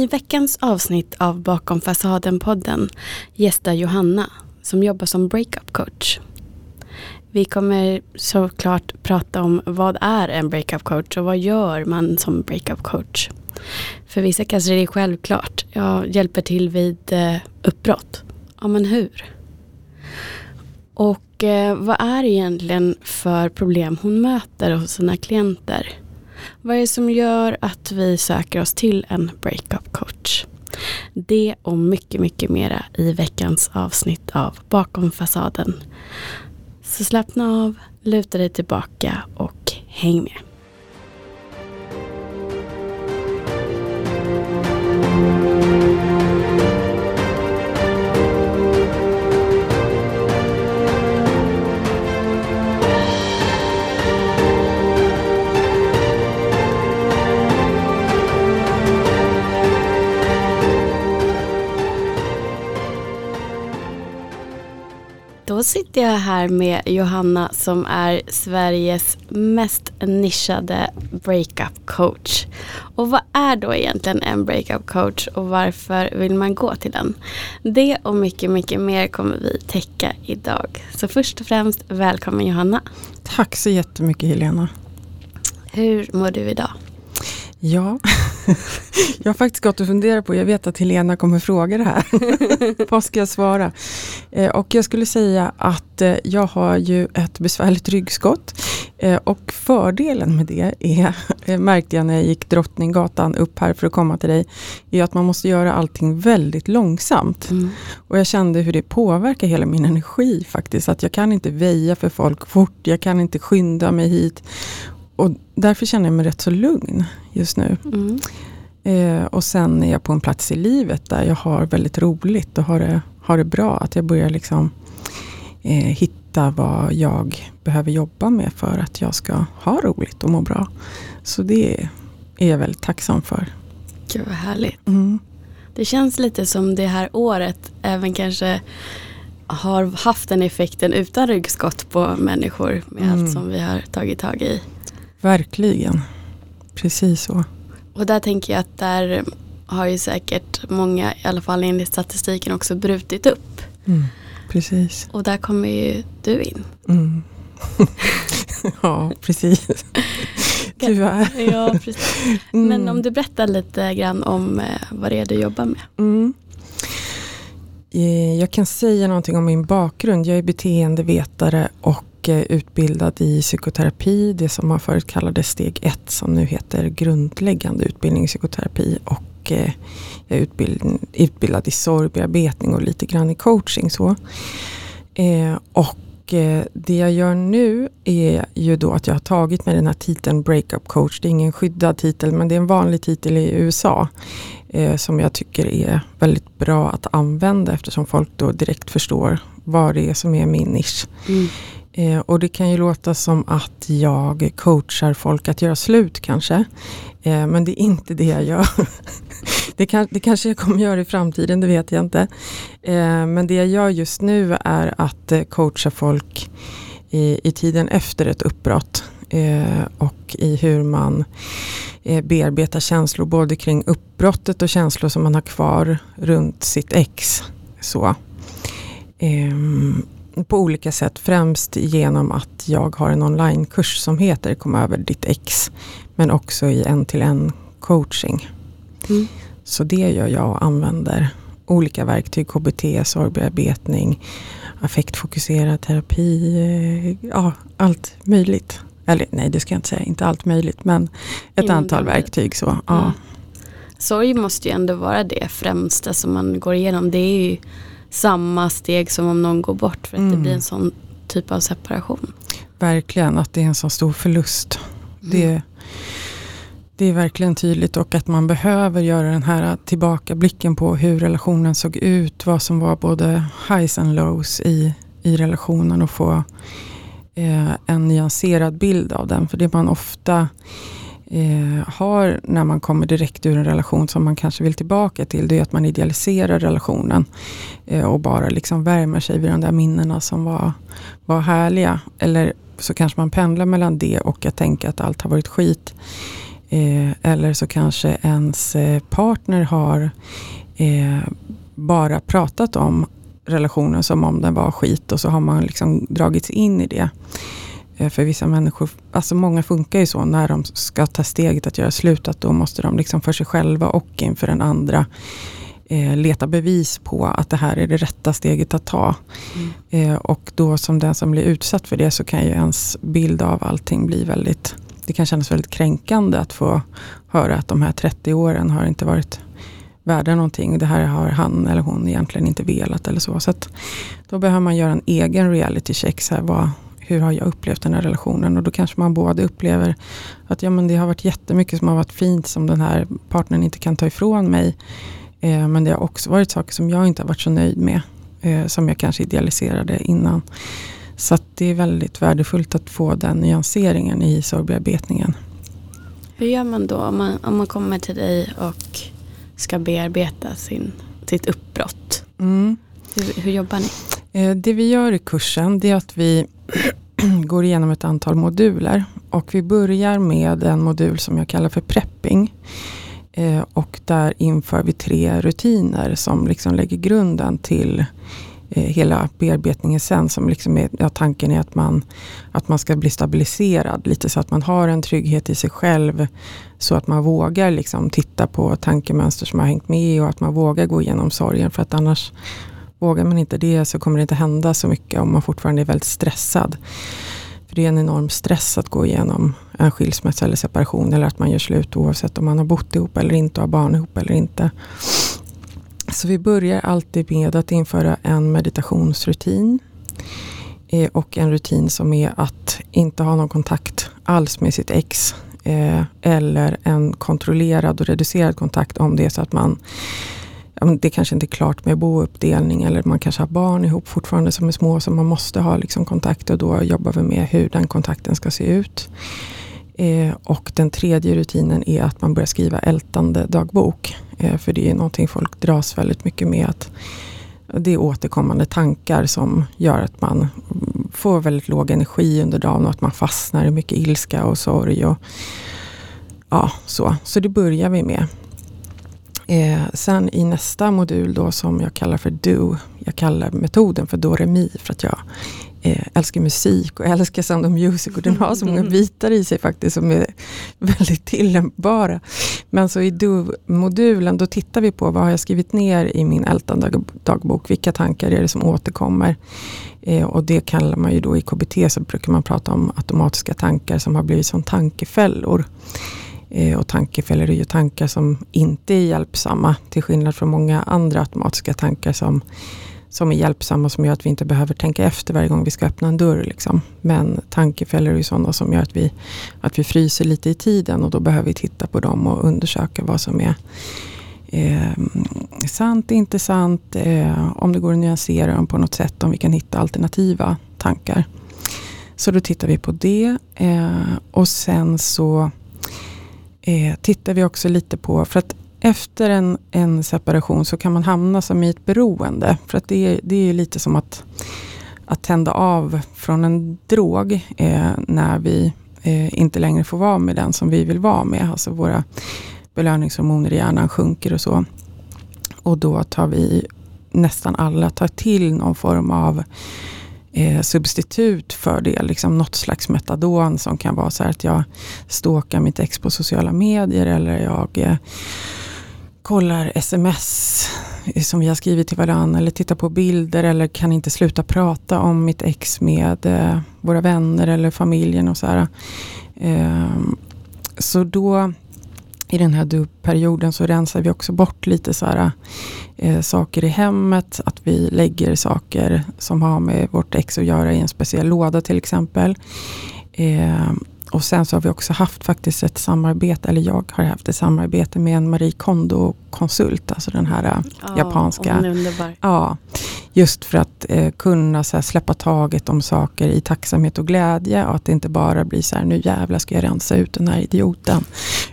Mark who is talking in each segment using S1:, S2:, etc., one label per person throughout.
S1: I veckans avsnitt av Bakom fasaden-podden gästar Johanna som jobbar som breakup coach. Vi kommer såklart prata om vad är en breakup coach och vad gör man som breakup coach. För vissa kanske det är självklart. Jag hjälper till vid eh, uppbrott. Ja men hur? Och eh, vad är det egentligen för problem hon möter hos sina klienter? Vad är det som gör att vi söker oss till en breakup coach? Det och mycket, mycket mera i veckans avsnitt av Bakom fasaden. Så slappna av, luta dig tillbaka och häng med. Då sitter jag här med Johanna som är Sveriges mest nischade breakup coach. Och vad är då egentligen en breakup coach och varför vill man gå till den? Det och mycket, mycket mer kommer vi täcka idag. Så först och främst, välkommen Johanna.
S2: Tack så jättemycket Helena.
S1: Hur mår du idag?
S2: Ja, jag har faktiskt gått och funderat på, jag vet att Helena kommer fråga det här. Vad ska jag svara? Eh, och jag skulle säga att eh, jag har ju ett besvärligt ryggskott. Eh, och fördelen med det är, märkte jag när jag gick Drottninggatan upp här för att komma till dig, är att man måste göra allting väldigt långsamt. Mm. Och jag kände hur det påverkar hela min energi faktiskt. Att jag kan inte väja för folk fort, jag kan inte skynda mig hit och därför känner jag mig rätt så lugn just nu. Mm. Eh, och sen är jag på en plats i livet där jag har väldigt roligt och har det, har det bra. Att jag börjar liksom eh, hitta vad jag behöver jobba med för att jag ska ha roligt och må bra. Så det är jag väldigt tacksam för.
S1: Gud vad härligt. Mm. Det känns lite som det här året även kanske har haft den effekten utan ryggskott på människor med mm. allt som vi har tagit tag i.
S2: Verkligen. Precis så.
S1: Och där tänker jag att där har ju säkert många, i alla fall enligt statistiken, också brutit upp.
S2: Mm, precis.
S1: Och där kommer ju du in.
S2: Mm. ja, precis. Tyvärr.
S1: ja, precis. Mm. Men om du berättar lite grann om eh, vad det är du jobbar med.
S2: Mm. Eh, jag kan säga någonting om min bakgrund. Jag är beteendevetare och och eh, utbildad i psykoterapi, det som man förut kallade steg 1 som nu heter grundläggande utbildning i psykoterapi. Och eh, jag är utbild, utbildad i sorgbearbetning och lite grann i coaching. Så. Eh, och det jag gör nu är ju då att jag har tagit mig den här titeln Breakup coach. Det är ingen skyddad titel men det är en vanlig titel i USA. Eh, som jag tycker är väldigt bra att använda eftersom folk då direkt förstår vad det är som är min nisch. Mm. Eh, och det kan ju låta som att jag coachar folk att göra slut kanske. Eh, men det är inte det jag gör. det, kan, det kanske jag kommer göra i framtiden, det vet jag inte. Eh, men det jag gör just nu är att eh, coacha folk i, i tiden efter ett uppbrott. Eh, och i hur man eh, bearbetar känslor både kring uppbrottet och känslor som man har kvar runt sitt ex. Så. Ehm, på olika sätt. Främst genom att jag har en onlinekurs som heter Kom över ditt ex. Men också i en till en coaching. Mm. Så det gör jag och använder olika verktyg. KBT, sorgbearbetning, affektfokuserad terapi. Eh, ja, allt möjligt. Eller nej, det ska jag inte säga. Inte allt möjligt. Men ett Innan antal verktyg. Så, ja. Mm.
S1: Sorg måste ju ändå vara det främsta som man går igenom. Det är ju samma steg som om någon går bort för att mm. det blir en sån typ av separation.
S2: Verkligen, att det är en så stor förlust. Mm. Det, det är verkligen tydligt och att man behöver göra den här tillbakablicken på hur relationen såg ut, vad som var både highs and lows i, i relationen och få eh, en nyanserad bild av den. För det man ofta eh, har när man kommer direkt ur en relation som man kanske vill tillbaka till, det är att man idealiserar relationen eh, och bara liksom värmer sig vid de där minnena som var, var härliga. Eller så kanske man pendlar mellan det och att tänka att allt har varit skit. Eh, eller så kanske ens eh, partner har eh, bara pratat om relationen som om den var skit och så har man liksom dragits in i det. Eh, för vissa människor, alltså många funkar ju så när de ska ta steget att göra slut, att då måste de liksom för sig själva och inför den andra eh, leta bevis på att det här är det rätta steget att ta. Mm. Eh, och då som den som blir utsatt för det så kan ju ens bild av allting bli väldigt, det kan kännas väldigt kränkande att få höra att de här 30 åren har inte varit värda någonting. Det här har han eller hon egentligen inte velat eller så. Så då behöver man göra en egen reality check. Så här, vad, hur har jag upplevt den här relationen? Och då kanske man både upplever att ja, men det har varit jättemycket som har varit fint som den här partnern inte kan ta ifrån mig. Eh, men det har också varit saker som jag inte har varit så nöjd med. Eh, som jag kanske idealiserade innan. Så det är väldigt värdefullt att få den nyanseringen i sorgbearbetningen.
S1: Hur gör man då om man, om man kommer till dig och ska bearbeta sin, sitt uppbrott? Mm. Hur, hur, jobbar ni?
S2: Eh, det vi gör i kursen det är att vi går igenom ett antal moduler. Och vi börjar med en modul som jag kallar för prepping. Eh, och där inför vi tre rutiner som liksom lägger grunden till eh, hela bearbetningen sen. Som liksom är, ja, tanken är att man, att man ska bli stabiliserad lite så att man har en trygghet i sig själv. Så att man vågar liksom titta på tankemönster som har hängt med och att man vågar gå igenom sorgen. För att annars vågar man inte det så kommer det inte hända så mycket om man fortfarande är väldigt stressad. För det är en enorm stress att gå igenom en skilsmässa eller separation eller att man gör slut oavsett om man har bott ihop eller inte, har barn ihop eller inte. Så vi börjar alltid med att införa en meditationsrutin. Eh, och en rutin som är att inte ha någon kontakt alls med sitt ex. Eh, eller en kontrollerad och reducerad kontakt om det är så att man det kanske inte är klart med bouppdelning eller man kanske har barn ihop fortfarande som är små så man måste ha liksom kontakt och då jobbar vi med hur den kontakten ska se ut. Eh, och den tredje rutinen är att man börjar skriva ältande dagbok. Eh, för det är någonting folk dras väldigt mycket med. att Det är återkommande tankar som gör att man får väldigt låg energi under dagen och att man fastnar i mycket ilska och sorg. Och, ja, så. så det börjar vi med. Eh, sen i nästa modul då som jag kallar för Do, jag kallar metoden för Do Re Mi för att jag eh, älskar musik och älskar Sound of Music och den har så många bitar i sig faktiskt som är väldigt tillämpbara. Men så i Do-modulen då tittar vi på vad har jag skrivit ner i min ältande dagbok, vilka tankar är det som återkommer. Eh, och det kallar man ju då i KBT så brukar man prata om automatiska tankar som har blivit som tankefällor. Eh, och tankefällor är ju tankar som inte är hjälpsamma. Till skillnad från många andra automatiska tankar som, som är hjälpsamma som gör att vi inte behöver tänka efter varje gång vi ska öppna en dörr. Liksom. Men tankefällor är ju sådana som gör att vi, att vi fryser lite i tiden och då behöver vi titta på dem och undersöka vad som är eh, sant, inte sant, eh, om det går att nyansera dem på något sätt, om vi kan hitta alternativa tankar. Så då tittar vi på det eh, och sen så eh, tittar vi också lite på, för att efter en, en separation så kan man hamna som i ett beroende. För att det, är, det är lite som att, att tända av från en drog eh, när vi eh, inte längre får vara med den som vi vill vara med. Alltså våra belöningshormoner i hjärnan sjunker och så. Och då tar vi nästan alla tar till någon form av eh, substitut för det. Liksom något slags metadon som kan vara så här att jag stalkar mitt ex på sociala medier eller jag eh, kollar sms eh, som vi har skrivit till varandra eller tittar på bilder eller kan inte sluta prata om mitt ex med eh, våra vänner eller familjen och så här. Eh, så då i den här perioden så rensar vi också bort lite så här, eh, saker i hemmet. Att vi lägger saker som har med vårt ex att göra i en speciell låda till exempel. Eh, och sen så har vi också haft faktiskt ett samarbete, eller jag har haft ett samarbete med en Marie Kondo-konsult, alltså den här oh, japanska. Ja, just för att eh, kunna så här, släppa taget om saker i tacksamhet och glädje och att det inte bara blir så här, nu jävlar ska jag rensa ut den här idioten.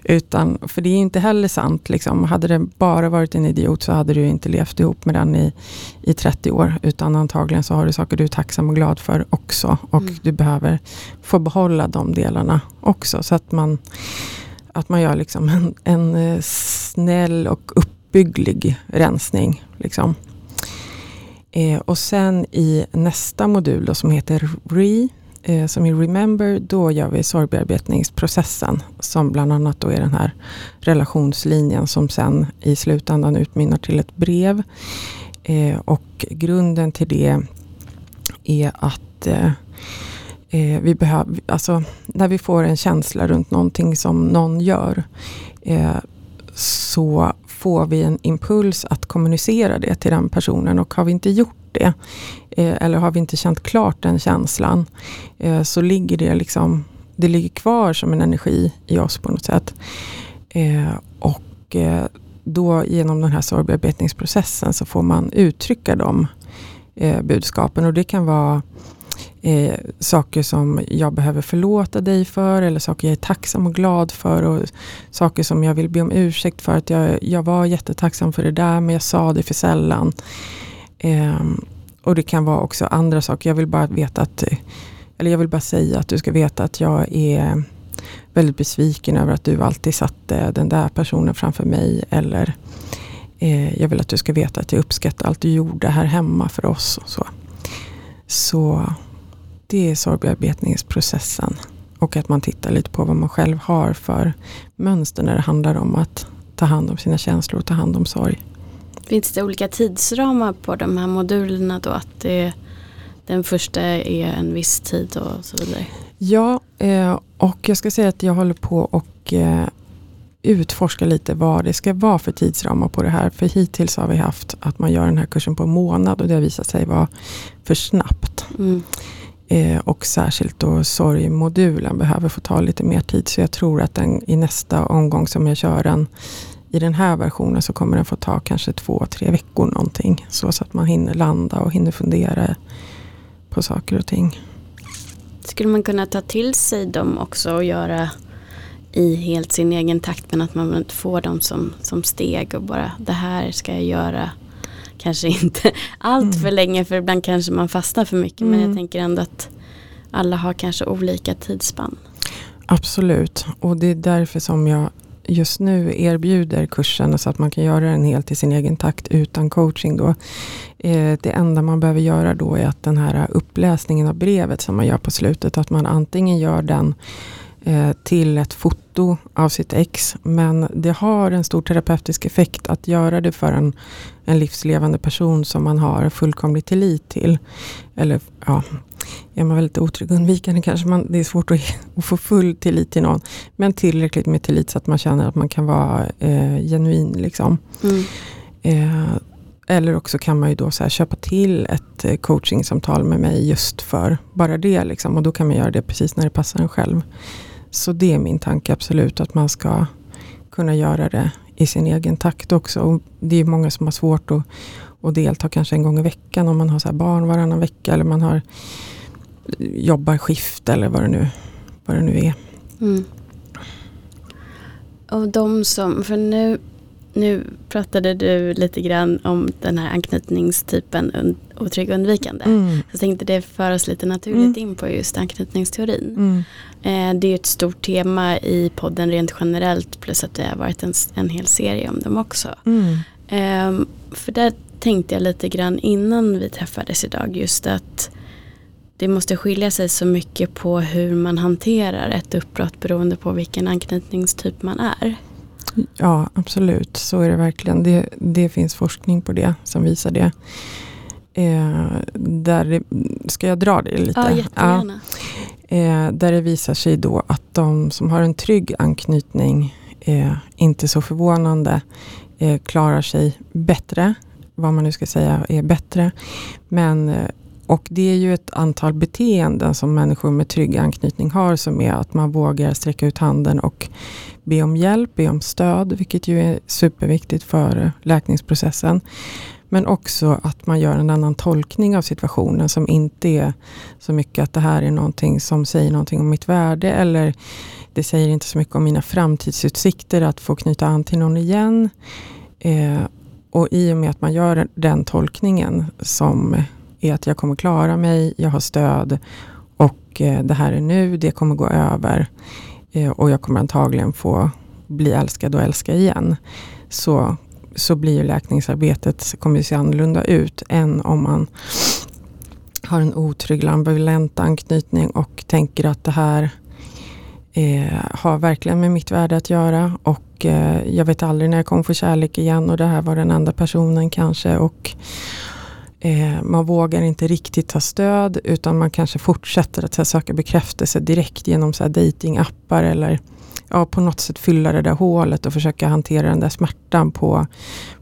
S2: Utan, för det är inte heller sant, liksom. hade det bara varit en idiot så hade du inte levt ihop med den i, i 30 år. Utan antagligen så har du saker du är tacksam och glad för också. Och mm. du behöver få behålla de delarna också. Så att man att man gör liksom en, en eh, snäll och uppbygglig rensning. Liksom. Eh, och sen i nästa modul då, som heter RE, eh, som är Remember, då gör vi sorgbearbetningsprocessen. Som bland annat då är den här relationslinjen som sen i slutändan utmynnar till ett brev. Eh, och grunden till det är att eh, eh vi behöver, alltså när vi får en känsla runt någonting som någon gör eh, så får vi en impuls att kommunicera det till den personen och har vi inte gjort det eh, eller har vi inte känt klart den känslan eh, så ligger det liksom det ligger kvar som en energi i oss på något sätt. Eh, och då genom den här sorgbearbetningsprocessen så får man uttrycka de budskapen och det kan vara eh, saker som jag behöver förlåta dig för eller saker jag är tacksam och glad för och saker som jag vill be om ursäkt för att jag, jag var jättetacksam för det där men jag sa det för sällan. Eh, och det kan vara också andra saker. Jag vill bara veta att eller jag vill bara säga att du ska veta att jag är väldigt besviken över att du alltid satte den där personen framför mig. Eller eh, jag vill att du ska veta att jag uppskattar allt du gjorde här hemma för oss. Och så. så det är sorgbearbetningsprocessen. Och att man tittar lite på vad man själv har för mönster när det handlar om att ta hand om sina känslor och ta hand om sorg.
S1: Finns det olika tidsramar på de här modulerna då? Att det, den första är en viss tid och så vidare?
S2: Ja, eh, och jag ska säga att jag håller på och eh, utforska lite vad det ska vara för tidsramar på det här. För hittills har vi haft att man gör den här kursen på en månad och det har visat sig vara för snabbt. Mm. Eh, och särskilt då sorgmodulen behöver få ta lite mer tid. Så jag tror att den, i nästa omgång som jag kör den i den här versionen så kommer den få ta kanske två, tre veckor någonting. Så, så att man hinner landa och hinner fundera på saker och ting.
S1: Skulle man kunna ta till sig dem också och göra i helt sin egen takt men att man inte får dem som, som steg och bara det här ska jag göra kanske inte allt mm. för länge för ibland kanske man fastnar för mycket mm. men jag mm. tänker ändå att alla har kanske olika tidsspann.
S2: Absolut och det är därför som jag just nu erbjuder kursen så att man kan göra den helt i sin egen takt utan coaching. Då. Eh, det enda man behöver göra då är att den här uppläsningen av brevet som man gör på slutet, att man antingen gör den Eh, till ett foto av sitt ex. Men det har en stor terapeutisk effekt att göra det för en, en livslevande person som man har fullkomlig tillit till. Eller ja, är man väldigt otrygg undvikande kanske man, det är svårt att, att, få full tillit till någon. Men tillräckligt med tillit så att man känner att man kan vara eh, genuin. Liksom. Mm. Eh, eller också kan man ju då så köpa till ett eh, coachingsamtal med mig just för bara det. Liksom. Och då kan man göra det precis när det passar en själv. Så det är min tanke absolut, att man ska kunna göra det i sin egen takt också. Och det är många som har svårt att, att delta kanske en gång i veckan om man har så barn varannan vecka eller man har jobbar skift eller vad det nu, vad det nu är. Mm.
S1: Och de som, för nu nu pratade du lite grann om den här anknytningstypen otrygg undvikande. Mm. Jag tänkte det för oss lite naturligt mm. in på just anknytningsteorin. Mm. Eh, det är ett stort tema i podden rent generellt plus att det har varit en, en hel serie om dem också. Eh, för där tänkte jag lite grann innan vi träffades idag just att det måste skilja sig så mycket på hur man hanterar ett uppbrott beroende på vilken anknytningstyp man är.
S2: Ja, absolut. Så är det verkligen. Det, det finns forskning på det som visar det. Eh, där det, ska jag dra det lite?
S1: Ja, jättegärna.
S2: Ja, eh, där det visar sig då att de som har en trygg anknytning, eh, inte så förvånande, eh, klarar sig bättre. Vad man nu ska säga är bättre. Men eh, och det är ju ett antal beteenden som människor med trygg anknytning har som är att man vågar sträcka ut handen och be om hjälp, be om stöd, vilket ju är superviktigt för eh, läkningsprocessen. Men också att man gör en annan tolkning av situationen som inte är så mycket att det här är någonting som säger någonting om mitt värde eller det säger inte så mycket om mina framtidsutsikter att få knyta an till någon igen. Eh, och i och med att man gör den tolkningen som är att jag kommer klara mig, jag har stöd och eh, det här är nu, det kommer gå över. Eh, och jag kommer antagligen få bli älskad och älska igen. Så, så blir ju läkningsarbetet, kommer se annorlunda ut än om man har en otrygg ambivalent anknytning och tänker att det här eh, har verkligen med mitt värde att göra och eh, jag vet aldrig när jag kommer få kärlek igen och det här var den enda personen kanske och eh, man vågar inte riktigt ta stöd utan man kanske fortsätter att här, söka bekräftelse direkt genom så här, datingappar eller ja, på något sätt fylla det där hålet och försöka hantera den där smärtan på,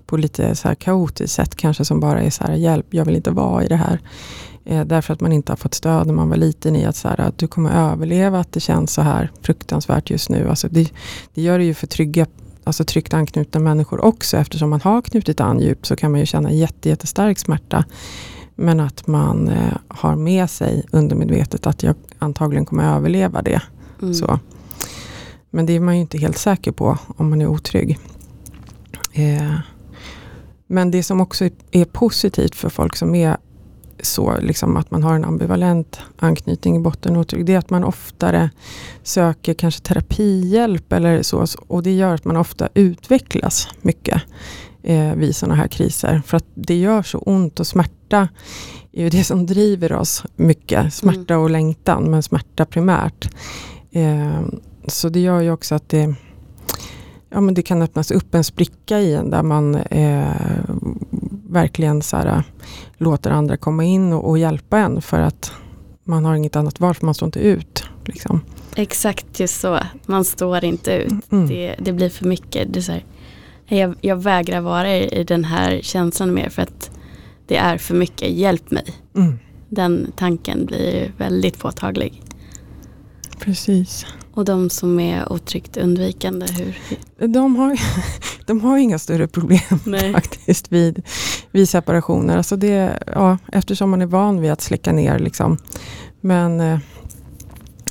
S2: på lite så här kaotiskt sätt kanske som bara är så här hjälp, jag vill inte vara i det här. Eh, därför att man inte har fått stöd när man var liten i att, så här, att du kommer överleva att det känns så här fruktansvärt just nu. Alltså det, det gör det ju för trygga, alltså tryggt anknutna människor också. Eftersom man har knutit an djupt så kan man ju känna jätte, jättestark smärta. Men att man eh, har med sig undermedvetet att jag antagligen kommer överleva det. Mm. Så. Men det är man ju inte helt säker på om man är otrygg. Eh, men det som också är, är positivt för folk som är så liksom att man har en ambivalent anknytning i botten otrygg, det är att man oftare söker kanske terapihjälp eller så. Och det gör att man ofta utvecklas mycket eh, vid sådana här kriser. För att det gör så ont och smärta är ju det som driver oss mycket. Smärta mm. och längtan, men smärta primärt. Eh, så det gör ju också att det, ja, men det kan öppnas upp en spricka i en där man eh, verkligen så här, låter andra komma in och, och, hjälpa en för att man har inget annat val för man står inte ut. Liksom.
S1: Exakt just så, man står inte ut. Mm. Det, det, blir för mycket. Det är här, jag, jag, vägrar vara i, i, den här känslan mer för att det är för mycket, hjälp mig. Mm. Den tanken blir väldigt påtaglig.
S2: Precis.
S1: Och de som är otryggt undvikande, hur?
S2: De har, de har inga större problem Nej. faktiskt vid, vid separationer. Alltså det, ja, eftersom man är van vid att släcka ner. Liksom. Men eh,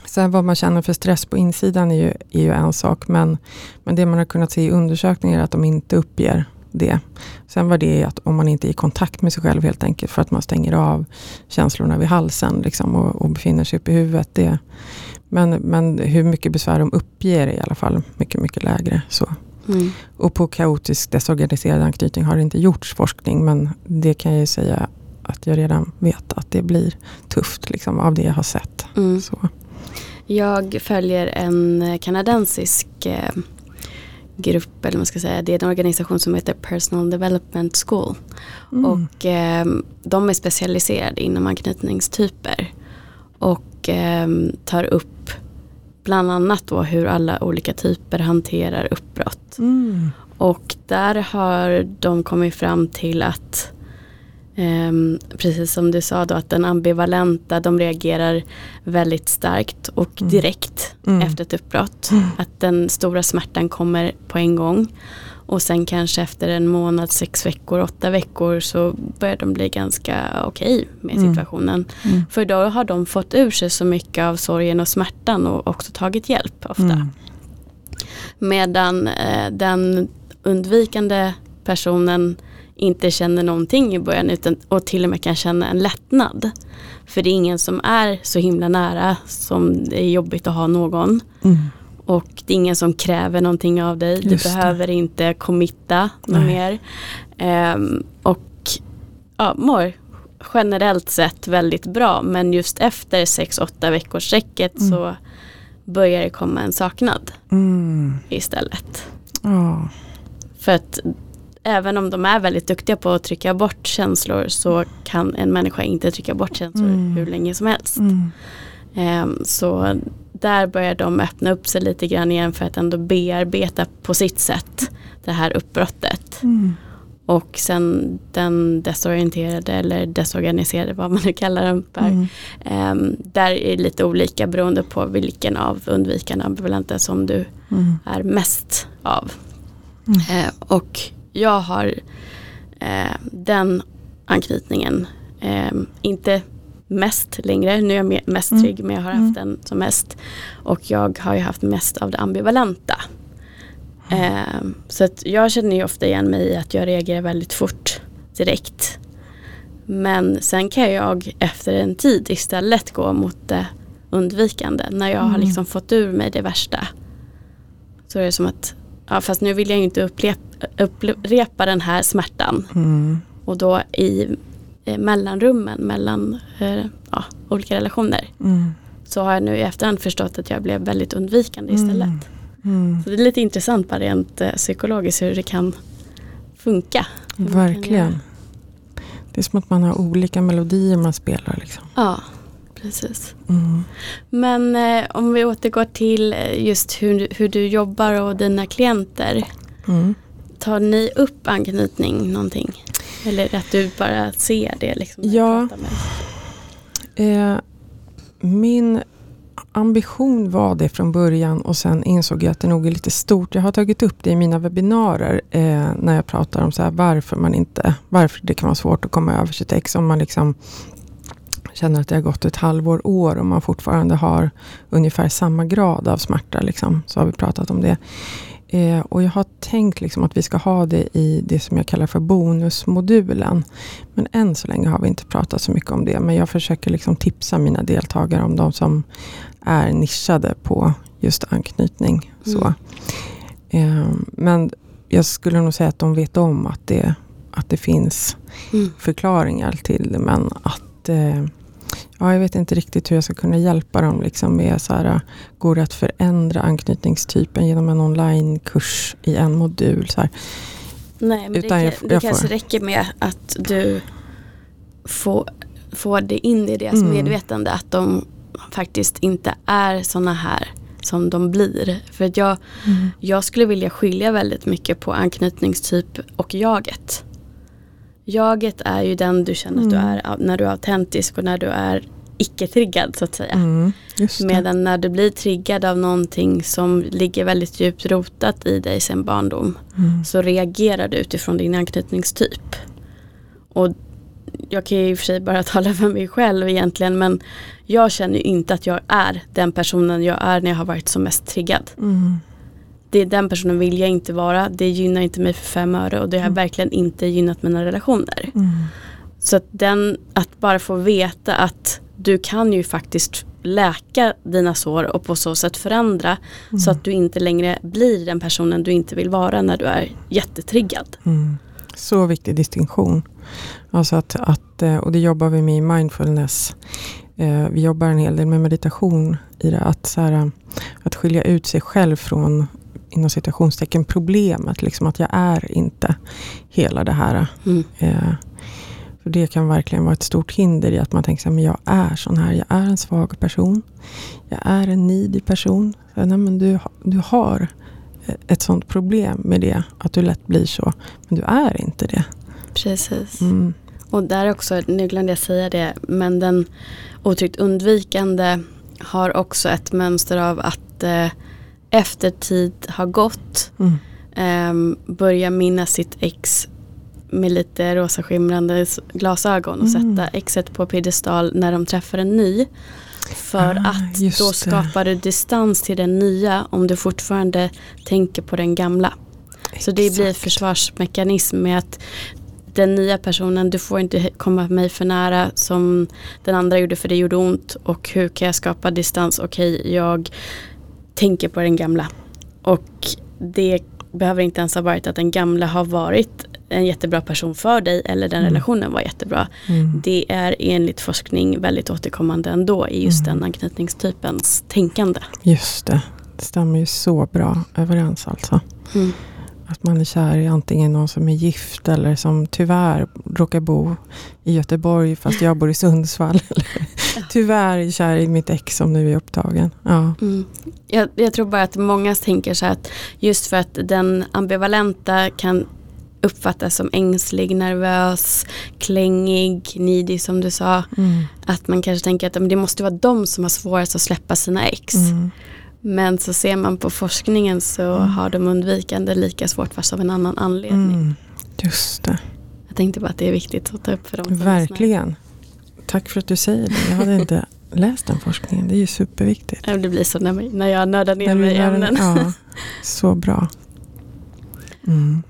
S2: sen vad man känner för stress på insidan är ju, är ju en sak. Men, men det man har kunnat se i undersökningar är att de inte uppger det. Sen var det att om man inte är i kontakt med sig själv helt enkelt för att man stänger av känslorna vid halsen liksom, och, och befinner sig uppe i huvudet. Det, men, men hur mycket besvär de uppger är i alla fall mycket, mycket lägre. Så. Mm. Och på kaotisk desorganiserad anknytning har det inte gjorts forskning men det kan jag ju säga att jag redan vet att det blir tufft liksom, av det jag har sett. Mm. Så.
S1: Jag följer en kanadensisk eh, grupp, eller man ska säga, det är en organisation som heter Personal Development School. Mm. Och eh, de är specialiserade inom anknytningstyper. Och eh, tar upp bland annat då hur alla olika typer hanterar uppbrott. Mm. Och där har de kommit fram till att Um, precis som du sa då att den ambivalenta de reagerar väldigt starkt och mm. direkt mm. efter ett uppbrott. Mm. Att den stora smärtan kommer på en gång. Och sen kanske efter en månad, sex veckor, åtta veckor så börjar de bli ganska okej okay med mm. situationen. Mm. För då har de fått ur sig så mycket av sorgen och smärtan och också tagit hjälp ofta. Mm. Medan eh, den undvikande personen inte känner någonting i början utan, och till och med kan känna en lättnad. För det är ingen som är så himla nära som det är jobbigt att ha någon. Och det är ingen som kräver någonting av dig. Du Just behöver det. inte committa något mer. Um, och ja, mår generellt sett väldigt bra. Men just efter 6-8 veckors sträcket mm. så börjar det komma en saknad mm. istället. Oh. För att även om de är väldigt duktiga på att trycka bort känslor så kan en människa inte trycka bort känslor mm. hur länge som helst. Um, så där börjar de öppna upp sig lite grann igen för att ändå bearbeta på sitt sätt det här uppbrottet. Mm. Och sen den desorienterade eller desorganiserade, vad man nu kallar den för. Mm. Um, där är det lite olika beroende på vilken av undvikande ambivalenta som du mm. är mest av. Uh, och jag har uh, den anknytningen. Um, inte mest längre. Nu är jag mest mm. trygg men jag har haft mm. den som mest. Och jag har ju haft mest av det ambivalenta. Eh, så att jag känner ju ofta igen mig i att jag reagerar väldigt fort direkt. Men sen kan jag efter en tid istället gå mot det undvikande. När jag mm. har liksom fått ur mig det värsta. Så är det som att ja, fast nu vill jag inte upprepa, upprepa den här smärtan.
S2: Mm.
S1: Och då i eh, mellanrummen mellan eh, ja, olika relationer.
S2: Mm.
S1: Så har jag nu i efterhand förstått att jag blev väldigt undvikande istället.
S2: Mm. Mm.
S1: Så det är lite intressant bara rent eh, psykologiskt hur det kan funka. Kan.
S2: Verkligen. Det är som att man har olika melodier man spelar. Liksom.
S1: Ja, precis.
S2: Mm.
S1: Men om vi återgår till just hur, hur du jobbar och dina klienter.
S2: Mm.
S1: Tar ni upp anknytning någonting? Eller att du bara ser det? Liksom,
S2: Ja. Eh, min ambition var det från början och sen insåg jag att det nog är lite stort. Jag har tagit upp det i mina webbinarier eh, när jag pratar om så här, varför man inte, varför det kan vara svårt att komma över sitt ex om man liksom känner att det har gått ett halvår, år och man fortfarande har ungefär samma grad av smärta. Liksom, så har vi pratat om det. Eh, och jag har tänkt liksom att vi ska ha det i det som jag kallar för bonusmodulen. Men än så länge har vi inte pratat så mycket om det. Men jag försöker liksom tipsa mina deltagare om de som är nischade på just anknytning. Så. Eh, men jag skulle nog säga att de vet om att det, att det finns
S1: Mm.
S2: förklaringar till det. Men att eh, ja, jag vet inte riktigt hur jag ska kunna hjälpa dem. Liksom med så här, går det att förändra anknytningstypen genom en onlinekurs i en modul? Så här.
S1: Nej, men
S2: Utan
S1: det,
S2: jag-
S1: kan- det
S2: jag
S1: kanske räcker med att du får, får det in i deras
S2: Mm.
S1: medvetande att de faktiskt inte är såna här som de blir. För att jag, jag skulle vilja skilja väldigt mycket på anknytningstyp och jaget. Jaget är ju den du känner att du
S2: Mm.
S1: är när du är autentisk och när du är icke-triggad så att säga.
S2: Mm.
S1: Medan när du blir triggad av någonting som ligger väldigt djupt rotat i dig sedan barndom
S2: Mm.
S1: så reagerar du utifrån din anknytningstyp. Och jag kan ju i och för sig bara tala för mig själv egentligen men jag känner ju inte att jag är den personen jag är när jag har varit som mest triggad.
S2: Mm.
S1: Det den personen vill jag inte vara, det gynnar inte mig för fem öre och det har
S2: Mm.
S1: verkligen inte gynnat mina relationer.
S2: Mm.
S1: Så att, den, att bara få veta att du kan ju faktiskt läka dina sår och på så sätt förändra så att du inte längre blir den personen du inte vill vara när du är jättetriggad.
S2: Mm. Så viktig distinktion. Alltså att, att, eh, och det jobbar vi med i mindfulness. Eh, Vi jobbar en hel del med meditation i det. Att, så här, att skilja ut sig själv från inom citationstecken problemet. Liksom att jag är inte hela det här.
S1: Mm.
S2: Eh, För det kan verkligen vara ett stort hinder i att man tänker att jag är sån här. Jag är en svag person. Jag är en needy person. Så, nej, men du, du har ett sånt problem med det. Att du lätt blir så. Men du är inte det.
S1: Precis.
S2: Mm.
S1: Och där också, nu glömde jag säga det, men den otryggt undvikande har också ett mönster av att eh, efter tid har gått
S2: Mm.
S1: ehm, börja minnas sitt ex med lite rosa skimrande glasögon och
S2: Mm.
S1: sätta exet på piedestal när de träffar en ny. För
S2: Ah,
S1: att då skapar du distans till den nya om du fortfarande tänker på den gamla. Så det blir
S2: Exakt.
S1: försvarsmekanism med att den nya personen, du får inte komma mig för nära som den andra gjorde för det gjorde ont. Och hur kan jag skapa distans? Okej, jag tänker på den gamla. Och det behöver inte ens ha varit att den gamla har varit en jättebra person för dig eller den
S2: Mm.
S1: relationen var jättebra.
S2: Mm.
S1: Det är enligt forskning väldigt återkommande ändå i just
S2: Mm.
S1: den anknytningstypens tänkande.
S2: Just det. Det stämmer ju så bra överens alltså.
S1: Mm.
S2: Att man är kär i antingen någon som är gift eller som tyvärr råkar bo i Göteborg fast jag bor i Sundsvall. Tyvärr är kär i mitt ex som nu är upptagen. Ja.
S1: Mm. Jag, jag tror bara att många tänker så här att just för att den ambivalenta kan uppfattas som ängslig, nervös, klängig, needy som du sa.
S2: Mm.
S1: Att man kanske tänker att men det måste vara de som har svårast att släppa sina ex.
S2: Mm.
S1: Men så ser man på forskningen så
S2: Mm.
S1: har de undvikande lika svårt fast av en annan anledning.
S2: Mm. Just det.
S1: Jag tänkte bara att det är viktigt att ta upp för dem.
S2: Verkligen. Tack för att du säger det. Jag hade inte läst den forskningen. Det är ju superviktigt.
S1: Det blir så när, jag nördar ner
S2: När
S1: mig i ämnen.
S2: Ja, så bra. Mm.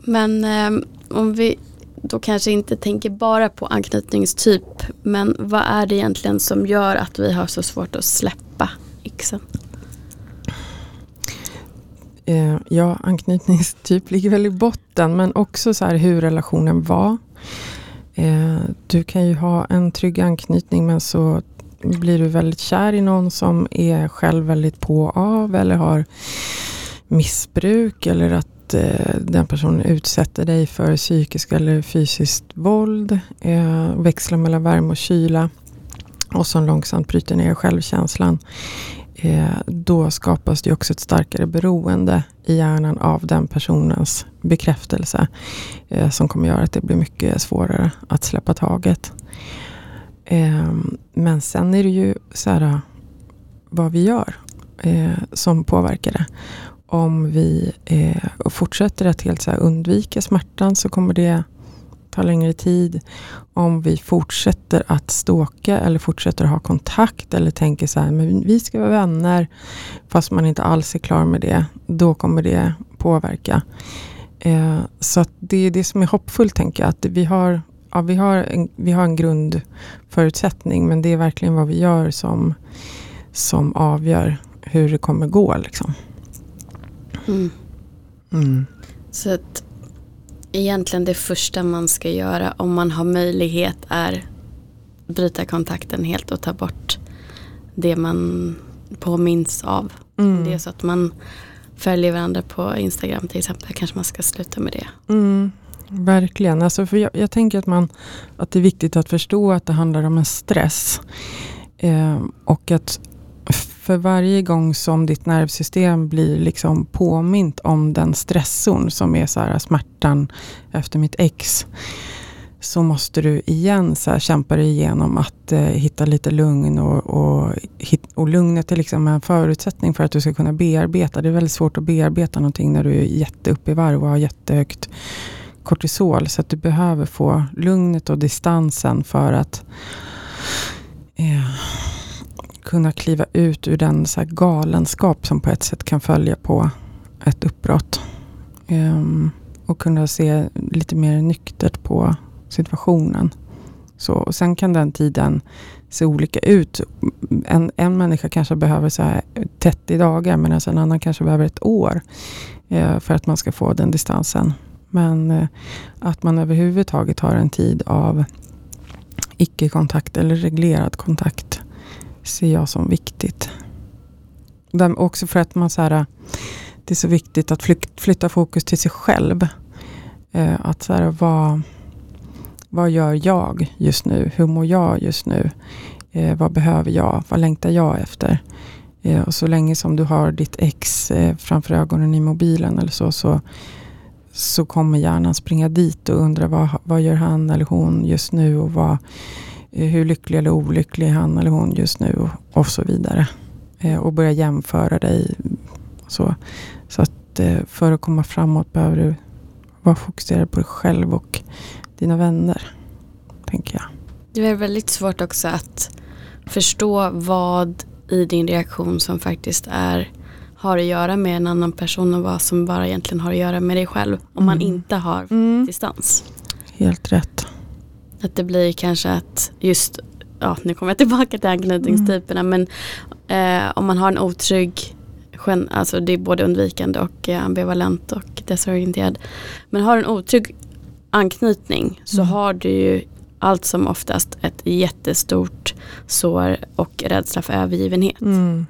S1: Men ehm, om vi då kanske inte tänker bara på anknytningstyp. Men vad är det egentligen som gör att vi har så svårt att släppa exen?
S2: Eh, ja, anknytningstyp ligger väl i botten men också så här hur relationen var. Eh, du kan ju ha en trygg anknytning men så blir du väldigt kär i någon som är själv väldigt på och av eller har missbruk eller att eh, den personen utsätter dig för psykiskt eller fysiskt våld. Eh, växlar mellan värme och kyla och som långsamt bryter ner självkänslan. Eh, då skapas det också ett starkare beroende i hjärnan av den personens bekräftelse. Eh, som kommer göra att det blir mycket svårare att släppa taget. Eh, men sen är det ju så här vad vi gör eh, som påverkar det. Om vi eh, fortsätter att helt så undvika smärtan så kommer det ta längre tid. Om vi fortsätter att ståka eller fortsätter att ha kontakt eller tänker så här, men vi ska vara vänner fast man inte alls är klar med det. Då kommer det påverka. Eh, så det är det som är hoppfullt tänker jag. Att vi har, ja, vi, har en, vi har en grundförutsättning men det är verkligen vad vi gör som, som avgör hur det kommer gå. Liksom.
S1: Mm.
S2: Mm.
S1: Så att egentligen det första man ska göra om man har möjlighet är bryta kontakten helt och ta bort det man påminns av.
S2: Mm.
S1: Det är så att man följer varandra på Instagram till exempel. Kanske man ska sluta med det.
S2: Mm, verkligen. Alltså för jag, jag, tänker att, man, att det är viktigt att förstå att det handlar om en stress. Eh, och att för varje gång som ditt nervsystem blir liksom påmint om den stressorn som är så här smärtan efter mitt ex. Så måste du igen så här kämpa dig igenom att eh, hitta lite lugn. Och, och, och lugnet är liksom en förutsättning för att du ska kunna bearbeta. Det är väldigt svårt att bearbeta någonting när du är jätteuppe i varv och har jättehögt kortisol. Så att du behöver få lugnet och distansen för att eh, kunna kliva ut ur den så galenskap som på ett sätt kan följa på ett uppbrott. Um, och kunna se lite mer nyktert på situationen. Så, och sen kan den tiden se olika ut. En, en människa kanske behöver så här 30 dagar medan en annan kanske behöver ett år eh, för att man ska få den distansen. Men eh, att man överhuvudtaget har en tid av icke-kontakt eller reglerad kontakt ser jag som viktigt. Där också för att man så här, det är så viktigt att flytta fokus till sig själv. Eh, att så här, vad, vad gör jag just nu? Hur mår jag just nu? Eh, vad behöver jag? Vad längtar jag efter? Eh, och så länge som du har ditt ex eh, framför ögonen i mobilen eller så, så, så kommer hjärnan springa dit och undra vad, vad gör han eller hon just nu och vad, hur lycklig eller olycklig han eller hon just nu och, och så vidare. Eh, och börja jämföra dig. Så, så att eh, för att komma framåt behöver du vara fokuserad på dig själv och dina vänner. Tänker jag.
S1: Det är väldigt svårt också att förstå vad i din reaktion som faktiskt är har att göra med en annan person och vad som bara egentligen har att göra med dig själv om mm. man inte har mm. distans.
S2: Helt rätt.
S1: Att det blir kanske att just, ja nu kommer jag tillbaka till anknytningstyperna mm. men eh, om man har en otrygg Alltså det är både undvikande och eh, ambivalent och desorienterad. Men har en otrygg anknytning så mm. har du ju allt som oftast ett jättestort sår och rädsla för övergivenhet.
S2: Mm.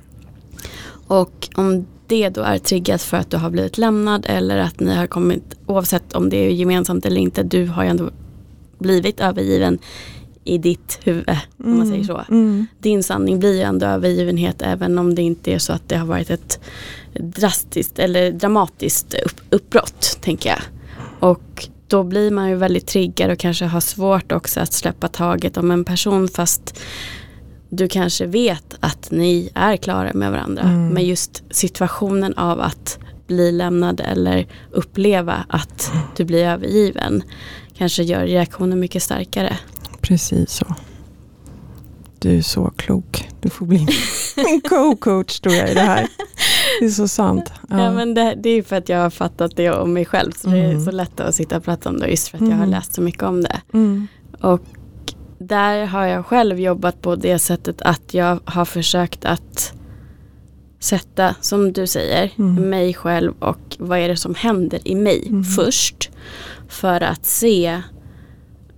S1: Och om det då är triggat för att du har blivit lämnad eller att ni har kommit, oavsett om det är gemensamt eller inte, du har ju ändå blivit övergiven i ditt huvud. Mm. Om man säger så.
S2: Mm.
S1: Din sanning blir ju ändå övergivenhet även om det inte är så att det har varit ett drastiskt eller dramatiskt upp, uppbrott. tänker jag. Och då blir man ju väldigt triggad och kanske har svårt också att släppa taget om en person fast du kanske vet att ni är klara med varandra. Mm. Men just situationen av att bli lämnad eller uppleva att du blir övergiven kanske gör reaktionen mycket starkare.
S2: Precis så. Du är så klok. Du får bli en co-coach tror jag i det här. Det är så sant.
S1: Ja, ja men det, det, är för att jag har fattat det om mig själv. Så mm. det är mm. så lätt att sitta och prata om det just för att mm. jag har mm. läst så mycket om det.
S2: Mm.
S1: Och där har jag själv jobbat på det sättet att jag har försökt att sätta, som du säger,
S2: Mm.
S1: mig själv och vad är det som händer i mig
S2: Mm.
S1: först. För att se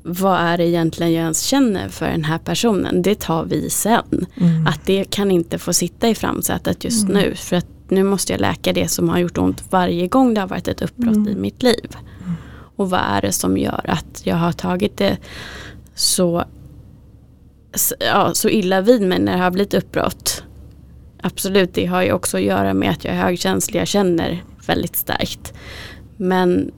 S1: vad är det egentligen jag ens känner för den här personen. Det tar vi sen.
S2: Mm.
S1: Att det kan inte få sitta i framsätet just
S2: Mm.
S1: nu. För att nu måste jag läka det som har gjort ont varje gång det har varit ett uppbrott
S2: Mm.
S1: i mitt liv. Och vad är det som gör att jag har tagit det så, ja, så illa vid mig när det har blivit uppbrott. Absolut, det har ju också att göra med att jag är högkänslig. Jag känner väldigt starkt. Men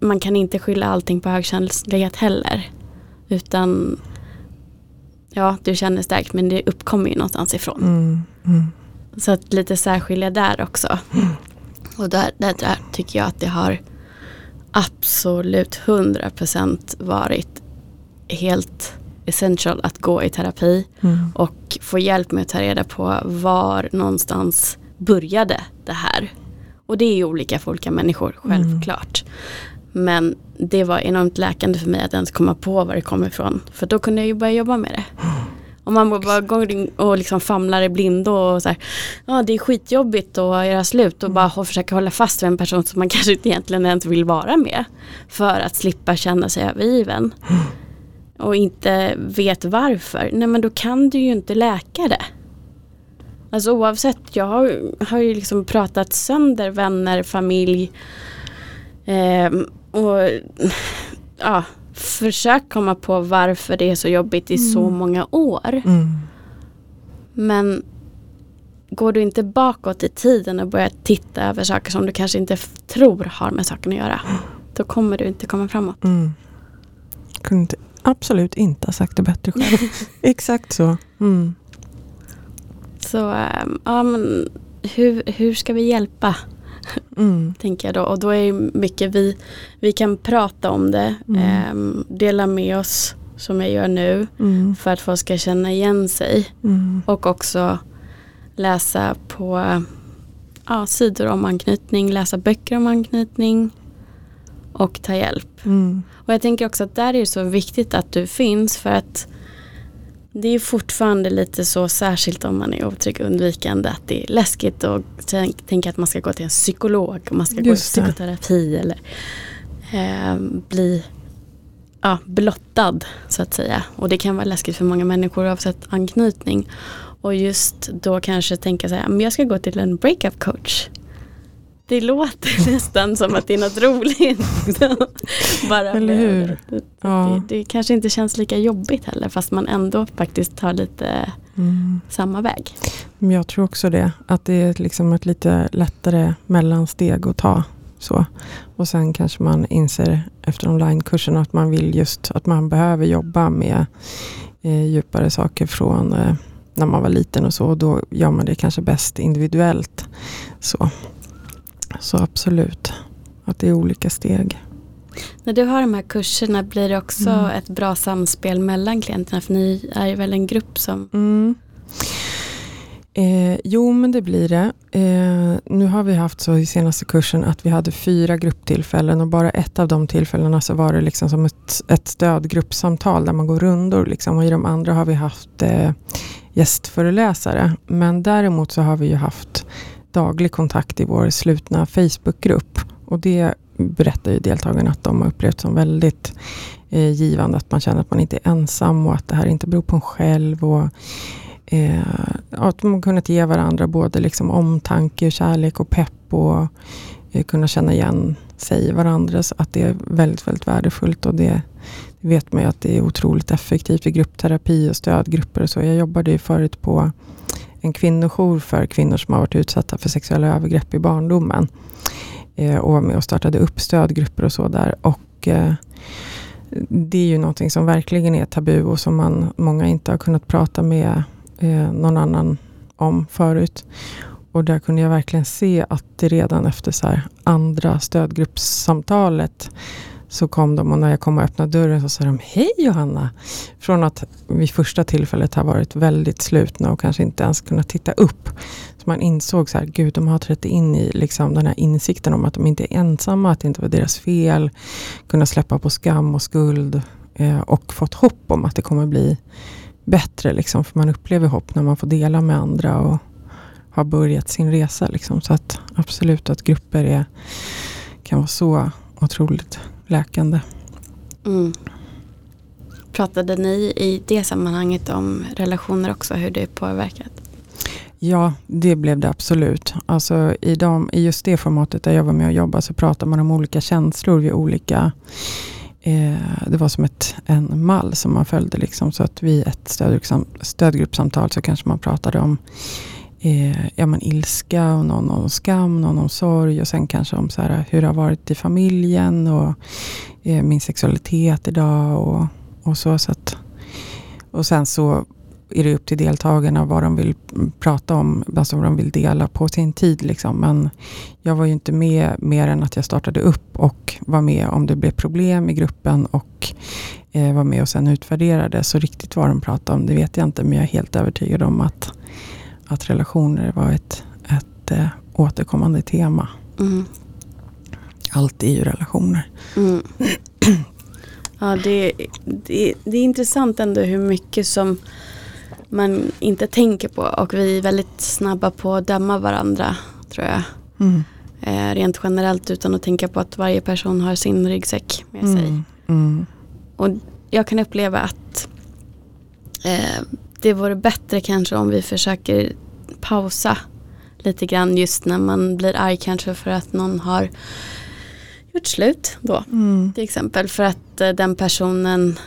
S1: man kan inte skylla allting på högkänslighet heller. Utan ja, du känner starkt men det uppkommer ju någonstans ifrån.
S2: Mm. Mm.
S1: Så att lite särskilja där också. Och där, där, där tycker jag att det har absolut 100% varit helt essential att gå i terapi
S2: Mm.
S1: och få hjälp med att ta reda på var någonstans började det här. Och det är ju olika för olika människor, självklart. Men det var enormt läkande för mig att ens komma på var det kom ifrån. För då kunde jag ju börja jobba med det. Om man bara går och liksom famlar i blindo och så här, ja det är skitjobbigt att göra slut och bara ho- försöka hålla fast vid en person som man kanske inte egentligen ens vill vara med. För att slippa känna sig övergiven. Och inte vet varför. Nej men då kan du ju inte läka det. Alltså oavsett, jag har, har ju liksom pratat sönder vänner, familj. ehm, och ja, försökt komma på varför det är så jobbigt i så många år.
S2: Mm.
S1: Men går du inte bakåt i tiden och börjar titta över saker som du kanske inte tror har med saken att göra. Då kommer du inte komma framåt.
S2: Mm. Kunde inte, absolut inte ha sagt det bättre själv. Exakt så. Mm.
S1: Så ehm, ja, men hur, hur ska vi hjälpa?
S2: Mm.
S1: Tänker jag då. Och då är ju mycket vi, vi kan prata om det.
S2: Mm.
S1: ehm, dela med oss som jag gör nu.
S2: Mm.
S1: För att folk ska känna igen sig.
S2: Mm.
S1: Och också läsa på ja, sidor om anknytning, läsa böcker om anknytning och ta hjälp.
S2: Mm.
S1: Och jag tänker också att där är det så viktigt att du finns för att det är fortfarande lite så särskilt om man är otrygg och undvikande att det är läskigt och tänk- tänka att man ska gå till en psykolog och man ska
S2: Just
S1: gå i psykoterapi eller eh, bli ja, blottad så att säga. Och det kan vara läskigt för många människor oavsett anknytning. Och just då kanske tänka så här, men jag ska gå till en breakup coach. Det låter nästan som att det är något roligt. Bara
S2: Eller hur?
S1: det.
S2: Ja.
S1: Det, det kanske inte känns lika jobbigt heller fast man ändå faktiskt tar lite
S2: Mm.
S1: samma väg.
S2: Men jag tror också det. Att det är liksom ett lite lättare mellansteg att ta. Så. Och sen kanske man inser efter onlinekursen att man vill just att man behöver jobba med eh, djupare saker från eh, när man var liten och så. Och då gör man det kanske bäst individuellt. Så, så absolut. Att det är olika steg.
S1: När du har de här kurserna blir det också
S2: Mm.
S1: ett bra samspel mellan klienterna för ni är ju väl en grupp som
S2: Mm. Eh, jo, men det blir det. Eh, nu har vi haft så i senaste kursen att vi hade fyra grupptillfällen och bara ett av de tillfällena så var det liksom som ett, ett stödgruppsamtal där man går rundor. Liksom, och i de andra har vi haft eh, gästföreläsare. Men däremot så har vi ju haft daglig kontakt i vår slutna Facebookgrupp. Och det berättar ju deltagarna att de har upplevt som väldigt eh, givande. Att man känner att man inte är ensam och att det här inte beror på en själv. Och, eh, att man kunnat ge varandra både liksom omtanke, kärlek och pepp och eh, kunna känna igen sig i varandra. Så att det är väldigt, väldigt värdefullt och det, det vet man ju att det är otroligt effektivt i gruppterapi och stödgrupper och så. Jag jobbade ju förut på en kvinnojour för kvinnor som har varit utsatta för sexuella övergrepp i barndomen. Eh, och var med och startade upp stödgrupper och så där. Och eh, det är ju någonting som verkligen är tabu och som man, många inte har kunnat prata med eh, någon annan om förut. Och där kunde jag verkligen se att det redan efter så här andra stödgruppssamtalet så kom de och när jag kom och öppnade dörren så sa de Hej Johanna! Från att vid första tillfället ha varit väldigt slutna och kanske inte ens kunnat titta upp. Så man insåg så här, gud de har trätt in i liksom den här insikten om att de inte är ensamma, att det inte var deras fel. Kunna släppa på skam och skuld eh, och fått hopp om att det kommer bli bättre. Liksom, för man upplever hopp när man får dela med andra och har börjat sin resa. Liksom. Så att absolut att grupper är, kan vara så otroligt läkande.
S1: Mm. Pratade ni i det sammanhanget om relationer också, hur det påverkat?
S2: Ja, det blev det absolut. Alltså i, de, I just det formatet där jag var med och jobbade så pratade man om olika känslor vid olika eh, det var som ett, en mall som man följde. Liksom, så att vid ett stödgruppsam, stödgruppsamtal så kanske man pratade om eh, ja, men ilska och någon om skam, någon om sorg och sen kanske om så här, hur det har varit i familjen och eh, min sexualitet idag och, och så. så att, och sen så är det upp till deltagarna vad de vill prata om, alltså vad de vill dela på sin tid. Liksom. Men jag var ju inte med mer än att jag startade upp och var med om det blev problem i gruppen och eh, var med och sen utvärderade. Så riktigt vad de pratade om, det vet jag inte. Men jag är helt övertygad om att, att relationer var ett, ett eh, återkommande tema. Mm. Allt är ju relationer. Mm.
S1: Ja, det, det, det är intressant ändå hur mycket som man inte tänker på och vi är väldigt snabba på att döma varandra tror jag. Mm. Eh, rent generellt utan att tänka på att varje person har sin ryggsäck med sig. Mm. mm. Och jag kan uppleva att eh, det vore bättre kanske om vi försöker pausa lite grann just när man blir arg kanske för att någon har gjort slut då. Mm. Till exempel för att eh, den personen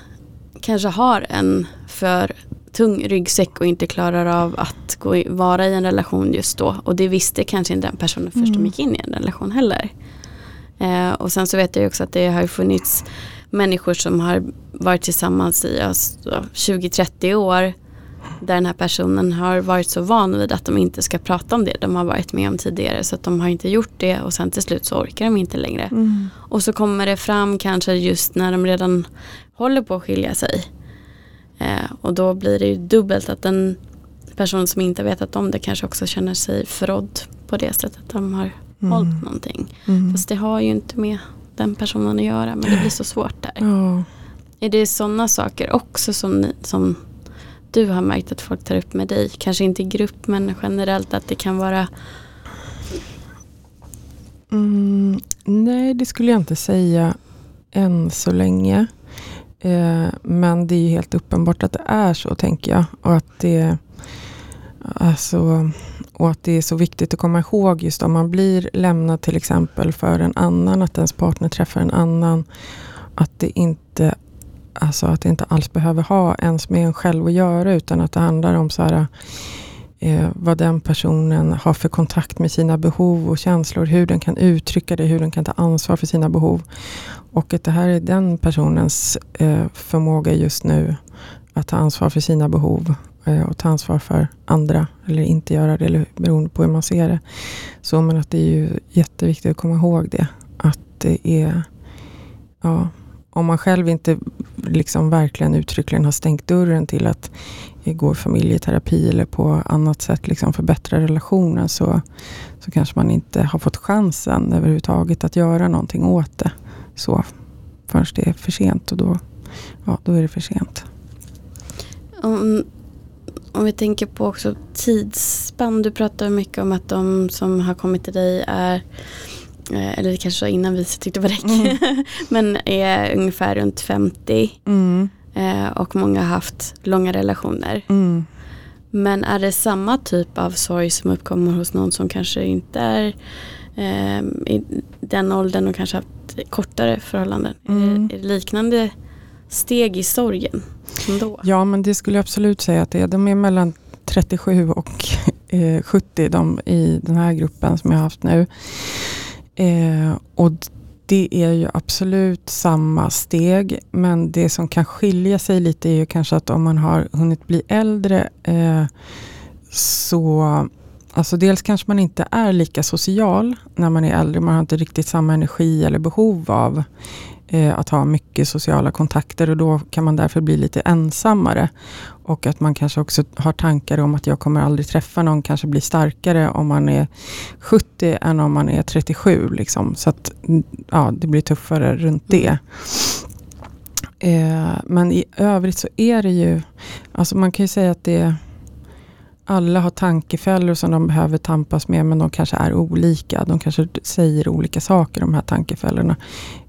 S1: kanske har en för tung ryggsäck och inte klarar av att gå, vara i en relation just då. Och det visste kanske inte den personen först mm. de gick in i en relation heller. Eh, och sen så vet jag också att det har funnits människor som har varit tillsammans i alltså, 20-30 år. Där den här personen har varit så van vid att de inte ska prata om det de har varit med om tidigare. Så att de har inte gjort det och sen till slut så orkar de inte längre. Mm. Och så kommer det fram kanske just när de redan håller på att skilja sig. Eh, och då blir det ju dubbelt att en person som inte vetat om det kanske också känner sig förrådd på det sättet de har mm. hållit någonting. Mm. Fast det har ju inte med den personen att göra men det blir så svårt där. Oh. Är det sådana saker också som, ni, som du har märkt att folk tar upp med dig? Kanske inte i grupp men generellt att det kan vara
S2: mm, Nej det skulle jag inte säga än så länge. Eh, men det är helt uppenbart att det är så, tänker jag. Och att det, alltså, och att det är så viktigt att komma ihåg just om man blir lämnad till exempel för en annan, att ens partner träffar en annan. Att det inte, alltså, att det inte alls behöver ha ens med en själv att göra, utan att det handlar om så här, eh, vad den personen har för kontakt med sina behov och känslor, hur den kan uttrycka det, hur den kan ta ansvar för sina behov. Och att det här är den personens eh, förmåga just nu att ta ansvar för sina behov eh, och ta ansvar för andra eller inte göra det, eller beroende på hur man ser det. Så men att det är ju jätteviktigt att komma ihåg det. Att det är, ja, om man själv inte liksom verkligen uttryckligen har stängt dörren till att gå i familjeterapi eller på annat sätt liksom förbättra relationen så, så kanske man inte har fått chansen överhuvudtaget att göra någonting åt det. Så förrän det är för sent och då, ja, då är det för sent.
S1: Om, om vi tänker på också tidsspann. Du pratar mycket om att de som har kommit till dig är eller det kanske innan vi tyckte det var räck, mm. men är ungefär runt 50 mm. Eh, och många har haft långa relationer. Mm. Men är det samma typ av sorg som uppkommer hos någon som kanske inte är eh, i den åldern och kanske haft kortare förhållanden? Är, det, mm. är det liknande steg i sorgen? Ändå?
S2: Ja men det skulle jag absolut säga att det är. De är mellan 37 och eh, 70 de i den här gruppen som jag har haft nu. Eh, och det är ju absolut samma steg, men det som kan skilja sig lite är ju kanske att om man har hunnit bli äldre eh, så Alltså dels kanske man inte är lika social när man är äldre. Man har inte riktigt samma energi eller behov av eh, att ha mycket sociala kontakter och då kan man därför bli lite ensammare. Och att man kanske också har tankar om att jag kommer aldrig träffa någon, kanske blir starkare om man är 70 än om man är 37. Liksom. Så att ja, det blir tuffare runt det. Eh, men i övrigt så är det ju, alltså man kan ju säga att det alla har tankefällor som de behöver tampas med, men de kanske är olika. De kanske säger olika saker, de här tankefällorna.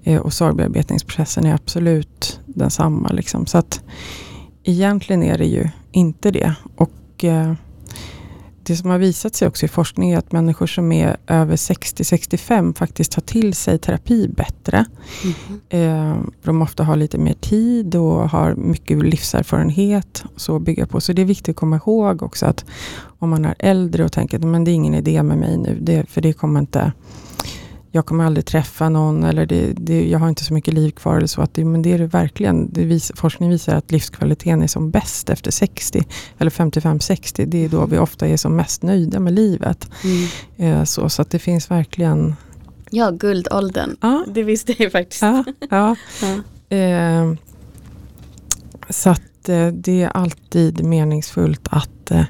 S2: Eh, och sorgbearbetningsprocessen är absolut densamma. Liksom. Så att egentligen är det ju inte det. Och eh, det som har visat sig också i forskning är att människor som är över 60-65 faktiskt tar till sig terapi bättre. Mm. De ofta har lite mer tid och har mycket livserfarenhet så att bygga på. Så det är viktigt att komma ihåg också att om man är äldre och tänker att det är ingen idé med mig nu, det, för det kommer inte jag kommer aldrig träffa någon eller det, det, jag har inte så mycket liv kvar. Eller så, att det, men det är det verkligen. Det vis, forskning visar att livskvaliteten är som bäst efter 60 eller 55-60. Det är då vi ofta är som mest nöjda med livet. Mm. Eh, så så att det finns verkligen...
S1: Ja, guldåldern. Ja. Det visste jag faktiskt.
S2: Ja, ja. ja. Eh, så att eh, det är alltid meningsfullt att eh,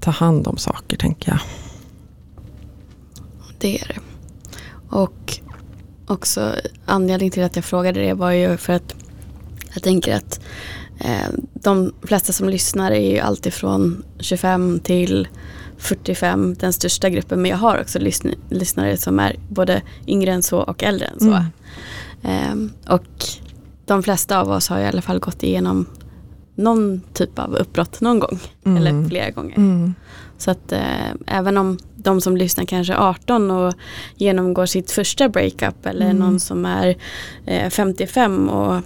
S2: ta hand om saker, tänker jag.
S1: Det är det. Och också anledningen till att jag frågade det var ju för att jag tänker att eh, de flesta som lyssnar är ju alltifrån 25 till 45, den största gruppen. Men jag har också lyssn lyssnare som är både yngre än så och äldre än så. Mm. Eh, och de flesta av oss har i alla fall gått igenom någon typ av uppbrott någon gång. Mm. Eller flera gånger. Mm. Så att eh, även om de som lyssnar kanske är 18 och genomgår sitt första breakup eller mm. någon som är eh, 55 och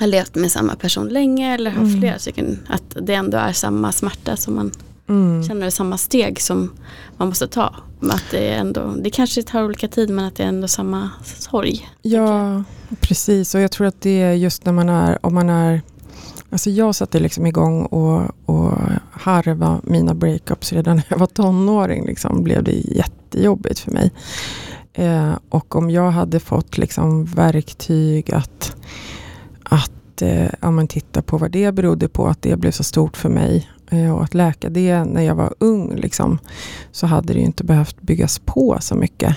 S1: har levt med samma person länge eller har mm. flera stycken. Att det ändå är samma smärta som man mm. känner, samma steg som man måste ta. Att det, är ändå, det kanske tar olika tid men att det är ändå samma sorg.
S2: Ja, precis och jag tror att det är just när man är, om man är Alltså jag satte liksom igång och, och harva mina breakups redan när jag var tonåring. Liksom, blev det jättejobbigt för mig. Eh, och om jag hade fått liksom verktyg att, att eh, ja, men titta på vad det berodde på, att det blev så stort för mig eh, och att läka det när jag var ung, liksom, så hade det inte behövt byggas på så mycket.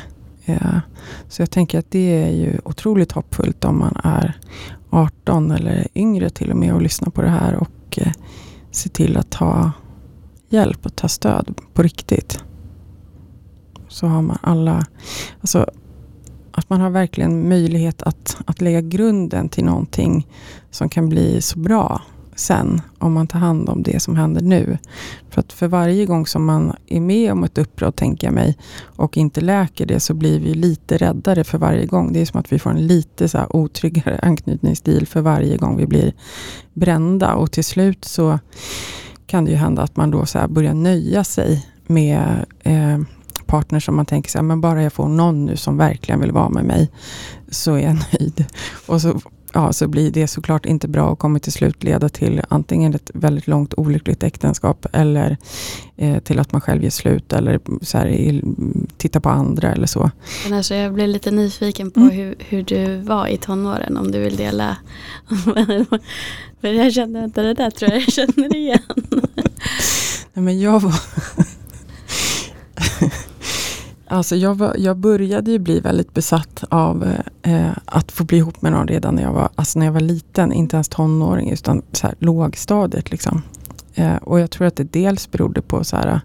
S2: Så jag tänker att det är ju otroligt hoppfullt om man är 18 eller yngre till och med och lyssnar på det här och eh, se till att ta hjälp och ta stöd på riktigt. Så har man alla, alltså att man har verkligen möjlighet att, att lägga grunden till någonting som kan bli så bra sen om man tar hand om det som händer nu. För att för varje gång som man är med om ett uppbrott, tänker jag mig, och inte läker det så blir vi lite räddare för varje gång. Det är som att vi får en lite så otryggare anknytningsstil för varje gång vi blir brända. Och till slut så kan det ju hända att man då så börjar nöja sig med eh, partner som man tänker sig, men bara jag får någon nu som verkligen vill vara med mig så är jag nöjd. Och så ja, så blir det såklart inte bra och kommer till slut leda till antingen ett väldigt långt olyckligt äktenskap eller eh, till att man själv gör slut eller så här, titta på andra eller så.
S1: Men alltså, jag blir lite nyfiken på mm. hur, hur du var i tonåren om du vill dela. För jag känner inte det där tror jag jag känner igen.
S2: Nej, men jag var Alltså jag, var, jag började ju bli väldigt besatt av eh, att få bli ihop med någon redan när jag var, alltså när jag var liten, inte ens tonåring, utan så här, lågstadiet. Liksom. Eh, och jag tror att det dels berodde på så här,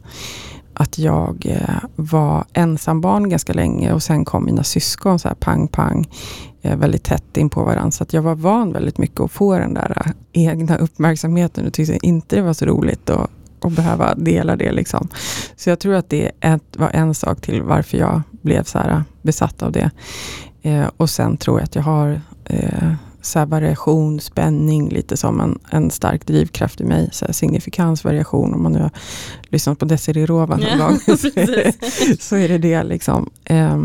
S2: att jag eh, var ensambarn ganska länge och sen kom mina syskon så här pang pang eh, väldigt tätt in på varandra. Så att jag var van väldigt mycket att få den där eh, egna uppmärksamheten och tyckte inte det var så roligt att och behöva dela det. Liksom. Så jag tror att det ett, var en sak till varför jag blev så här besatt av det. Eh, och sen tror jag att jag har eh, så variation, spänning, lite som en, en stark drivkraft i mig. Så signifikans, variation, om man nu har lyssnat på Desiree Rova någon ja, gång. så är det det. Liksom. Eh,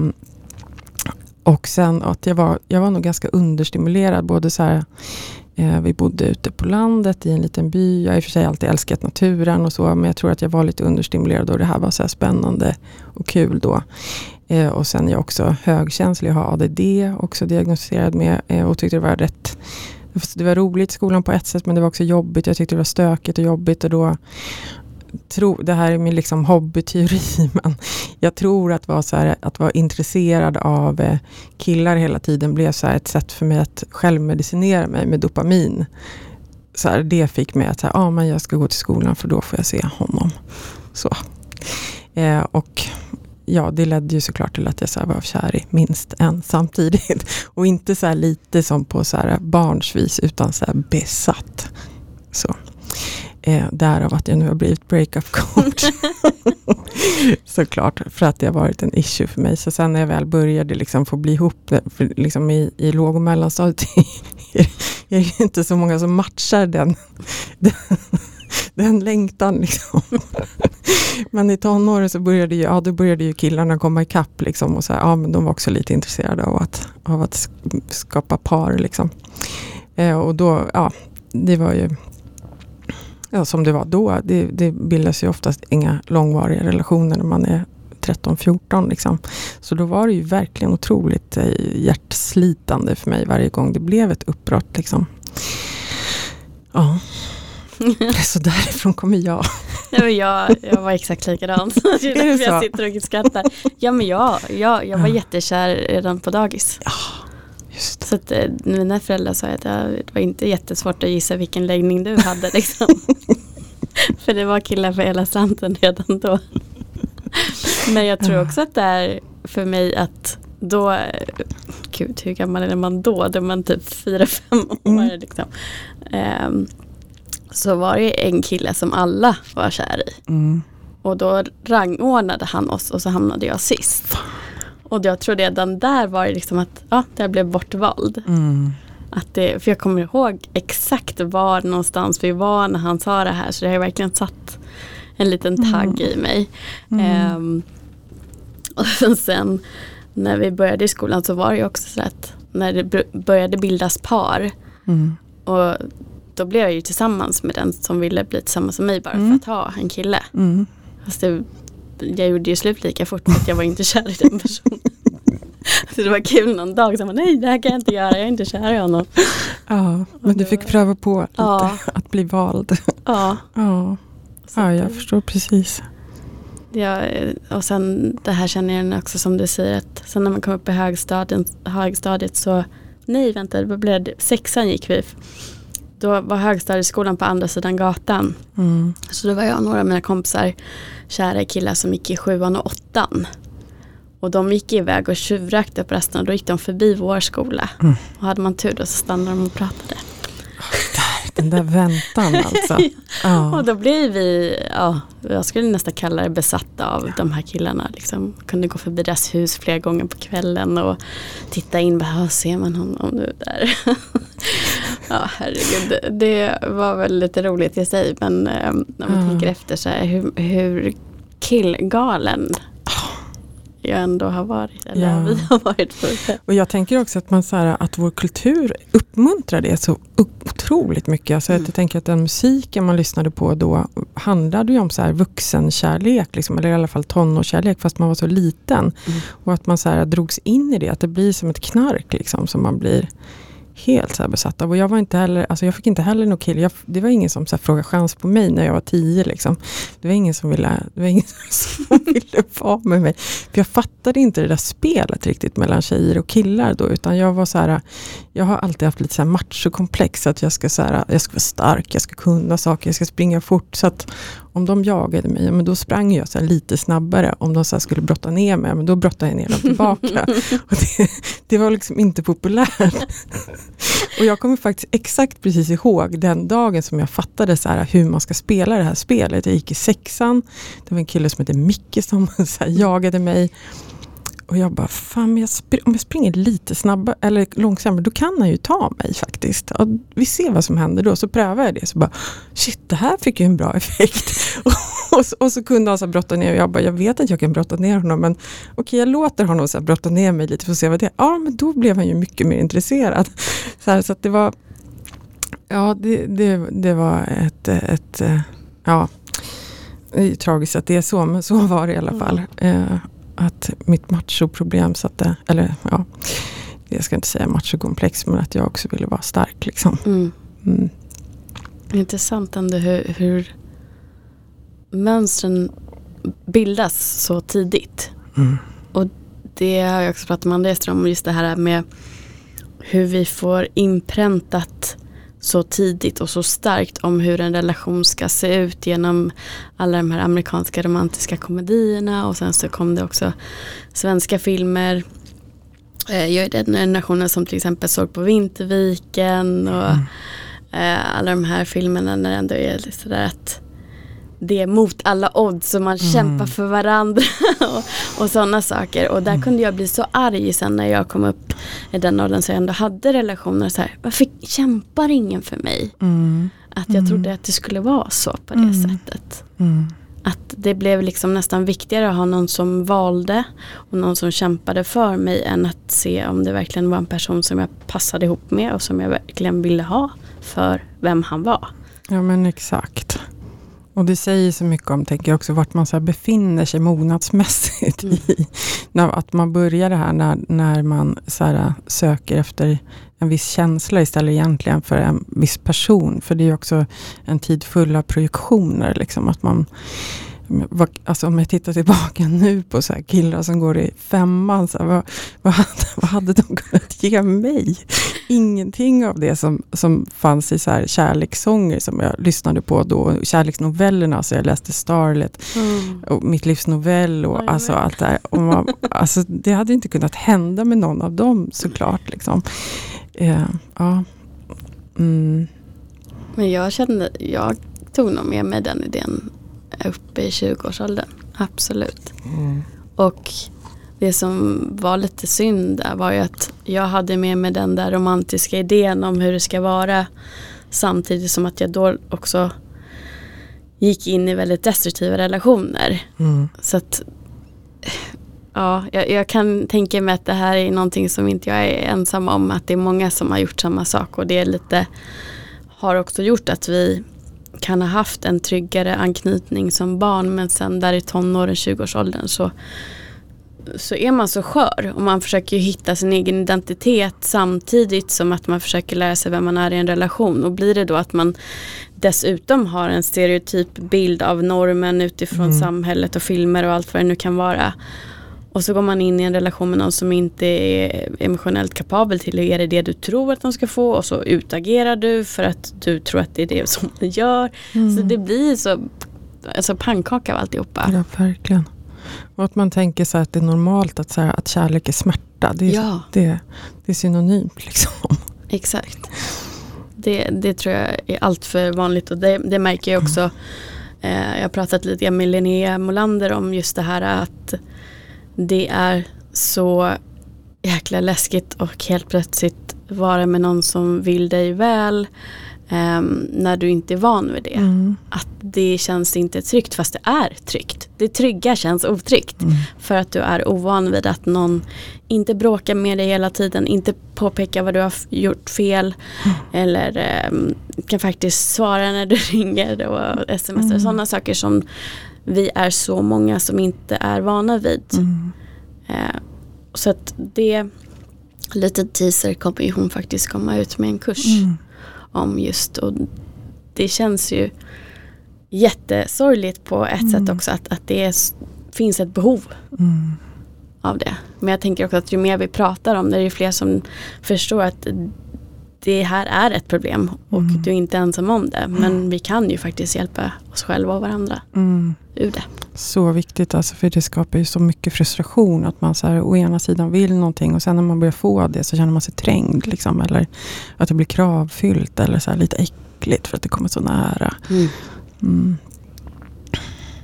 S2: och sen att jag var, jag var nog ganska understimulerad, både så här Eh, vi bodde ute på landet i en liten by. Jag har i och för sig alltid älskat naturen och så, men jag tror att jag var lite understimulerad och det här var så spännande och kul då. Eh, och sen är jag också högkänslig, jag har ADD också diagnostiserad med eh, och tyckte det var rätt det var roligt i skolan på ett sätt men det var också jobbigt. Jag tyckte det var stökigt och jobbigt och då tror, det här är min liksom hobbyteori, men jag tror att vara, så här, att vara intresserad av eh, killar hela tiden blev så ett sätt för mig att självmedicinera mig med dopamin. så här, det fick mig att säga, ah, men jag ska gå till skolan för då får jag se honom. Så. Eh, och ja, det ledde ju såklart till att jag så var kär i minst en samtidigt. Och inte så lite som på så här barnsvis utan så besatt. Så. Eh, därav att jag nu har blivit breakup coach. Såklart, för att det har varit en issue för mig. Så sen när jag väl började liksom få bli ihop, för liksom i, i låg och mellanstadiet är det inte så många som matchar den, den, den längtan. Liksom. Men i tonåren så började ju, ja, då började ju killarna komma ikapp. Liksom, och så här, ja, men de var också lite intresserade av att, av att skapa par. Liksom. Eh, och då, ja, det var ju ja, som det var då. Det, det bildas ju oftast inga långvariga relationer när man är 13-14. Liksom. Så då var det ju verkligen otroligt eh, hjärtslitande för mig varje gång det blev ett uppbrott. Liksom. Ja, så därifrån kommer jag.
S1: Ja, jag, jag var exakt likadan. det är jag sitter och skrattar. Ja men jag, jag, jag var jättekär redan på dagis.
S2: Ja, just
S1: Så att, eh, mina föräldrar sa att det var inte jättesvårt att gissa vilken läggning du hade. Liksom. för det var killar för hela slanten redan då. Men jag tror också att det är för mig att då, gud hur gammal är man då? Då är man typ 4-5 år. Mm. Liksom. Um, så var det en kille som alla var kär i. Mm. Och då rangordnade han oss och så hamnade jag sist. Och jag tror redan där var det liksom att ja, jag blev bortvald. Mm. Att det, för jag kommer ihåg exakt var någonstans vi var när han sa det här så det har verkligen satt en liten tagg mm. i mig. Um, och sen när vi började i skolan så var det också så att när det började bildas par mm. och då blev jag ju tillsammans med den som ville bli tillsammans med mig bara mm. för att ha en kille. Mm. Fast det, jag gjorde ju slut lika fort för att jag var inte kär i den personen. Så det var kul någon dag, man, nej det här kan jag inte göra, jag är inte kär i honom.
S2: Ja, men du fick pröva på lite ja. att bli vald.
S1: Ja.
S2: Ja, ja jag förstår precis.
S1: Ja, och sen det här känner jag också som du säger att sen när man kom upp i högstadiet, högstadiet så nej vänta, det blev sexan gick vi då var högstadieskolan på andra sidan gatan. Mm. Så då var jag och några av mina kompisar kära killar som gick i sjuan och åttan. Och de gick iväg och tjuvrökte på resten och då gick de förbi vår skola. Mm. Och hade man tur då så stannade de och pratade.
S2: Den där väntan alltså.
S1: ja. Och då blev vi, ja, jag skulle nästan kalla det besatta av de här killarna. Liksom, kunde gå förbi deras hus flera gånger på kvällen och titta in. Bara, ser man honom nu där? ja, herregud. Det var väl lite roligt i sig. Men eh, när man mm. tänker efter så här, hur, hur killgalen jag ändå har varit. Eller ja. vi har varit.
S2: Och jag tänker också att, man, så här, att vår kultur uppmuntrar det så otroligt mycket. Alltså mm. Jag tänker att den musiken man lyssnade på då handlade ju om så här vuxenkärlek, liksom, eller i alla fall tonårskärlek, fast man var så liten. Mm. Och att man så här, drogs in i det, att det blir som ett knark liksom, som man blir helt så besatt av. Och jag var inte heller, alltså jag fick inte heller någon kille. Jag, det var ingen som så frågade chans på mig när jag var tio. Liksom. Det var ingen som ville, det var ingen som ville vara med mig. För jag fattade inte det där spelet riktigt mellan tjejer och killar då. Utan jag var så här, jag har alltid haft lite så här machokomplex. Att jag ska, så här, jag ska vara stark, jag ska kunna saker, jag ska springa fort. Så att om de jagade mig, men då sprang jag så lite snabbare. Om de så skulle brotta ner mig, men då brottade jag ner dem tillbaka. det, det, var liksom inte populärt. och jag kommer faktiskt exakt precis ihåg den dagen som jag fattade så här, hur man ska spela det här spelet. Jag gick i sexan, det var en kille som hette Micke som så jagade mig. Och jag bara, fan jag om jag springer lite snabbare eller långsammare då kan han ju ta mig faktiskt. Och vi ser vad som händer då. Så prövar jag det. Så bara, shit det här fick ju en bra effekt. och, så, och, så, kunde han så brotta ner och jag bara, jag vet att jag kan brotta ner honom men okej okay, jag låter honom så brotta ner mig lite för att se vad det är. Ja men då blev han ju mycket mer intresserad. Så, här, så det var, ja det, det, det var ett, ett, ja det är tragiskt att det är så men så var det i alla fall. Mm att mitt machoproblem satte, eller ja, jag ska inte säga machokomplex men att jag också ville vara stark. Liksom. Mm.
S1: Mm. Intressant ändå hur, hur mönstren bildas så tidigt. Mm. Och det har jag också pratat med Andreas om, just det här med hur vi får inpräntat så tidigt och så starkt om hur en relation ska se ut genom alla de här amerikanska romantiska komedierna och sen så kom det också svenska filmer. Eh, jag är den generationen som till exempel såg på Vinterviken och mm. Eh, alla de här filmerna när det ändå är sådär att det är mot alla odds och man mm. kämpar för varandra och, och sådana saker. Och där mm. kunde jag bli så arg sen när jag kom upp i den åldern så jag ändå hade relationer. Så här, varför kämpar ingen för mig? Mm. Att jag mm. trodde att det skulle vara så på det mm. sättet. Att det blev liksom nästan viktigare att ha någon som valde och någon som kämpade för mig än att se om det verkligen var en person som jag passade ihop med och som jag verkligen ville ha för vem han var.
S2: Ja men exakt. Och det säger så mycket om, tänker jag också, vart man så befinner sig mognadsmässigt. Mm. I, när, att man börjar det här när, när man så här, söker efter en viss känsla istället egentligen för en viss person. För det är också en tid full av projektioner. Liksom, att man Alltså om jag tittar tillbaka nu på så killar som går i femman, så här, vad, vad, hade, vad hade de kunnat ge mig? Ingenting av det som, som fanns i så här kärlekssånger som jag lyssnade på då. Kärleksnovellerna, så jag läste Starlet mm. och Mitt livs novell och mm. alltså allt det här. Och man, alltså, det hade inte kunnat hända med någon av dem såklart. Liksom. Eh, ja.
S1: Mm. Men jag kände, jag tog nog med mig den idén uppe i 20-årsåldern. Absolut. Mm. Och det som var lite synd där var ju att jag hade med mig den där romantiska idén om hur det ska vara. Samtidigt som att jag då också gick in i väldigt destruktiva relationer. Mm. Så att ja, jag, jag, kan tänka mig att det här är någonting som inte jag är ensam om. Att det är många som har gjort samma sak och det är lite har också gjort att vi kan ha haft en tryggare anknytning som barn men sen där i tonåren, 20-årsåldern så, så är man så skör och man försöker hitta sin egen identitet samtidigt som att man försöker lära sig vem man är i en relation och blir det då att man dessutom har en stereotyp bild av normen utifrån mm. samhället och filmer och allt vad det nu kan vara och så går man in i en relation med någon som inte är emotionellt kapabel till att ge dig det du tror att de ska få och så utagerar du för att du tror att det är det som de gör. Mm. Så det blir så alltså pannkaka av alltihopa.
S2: Ja, verkligen. Och att man tänker så att det är normalt att, så här, att kärlek är smärta. Det är, ja. det, det är synonymt liksom.
S1: Exakt. Det, det tror jag är allt för vanligt och det, det märker jag också. Mm. Eh, jag har pratat lite med Linnea Molander om just det här att det är så jäkla läskigt och helt plötsligt vara med någon som vill dig väl um, när du inte är van vid det. Mm. Att det känns inte tryggt fast det är tryggt. Det trygga känns otryggt mm. för att du är ovan vid att någon inte bråkar med dig hela tiden, inte påpekar vad du har gjort fel mm. eller um, kan faktiskt svara när du ringer och smsar. Mm. Sådana saker som vi är så många som inte är vana vid. Mm. Eh, så att det, lite teaser kommer hon faktiskt komma ut med en kurs mm. om just och det känns ju jättesorgligt på ett mm. sätt också att, att det är, finns ett behov mm. av det. Men jag tänker också att ju mer vi pratar om det, är det fler som förstår att det här är ett problem och mm. du är inte ensam om det. Men vi kan ju faktiskt hjälpa oss själva och varandra mm. Ur det.
S2: Så viktigt, alltså, för det skapar ju så mycket frustration. Att man så här, å ena sidan vill någonting och sen när man börjar få det så känner man sig trängd. Liksom, eller att det blir kravfyllt eller så här, lite äckligt för att det kommer så nära. Mm.
S1: mm.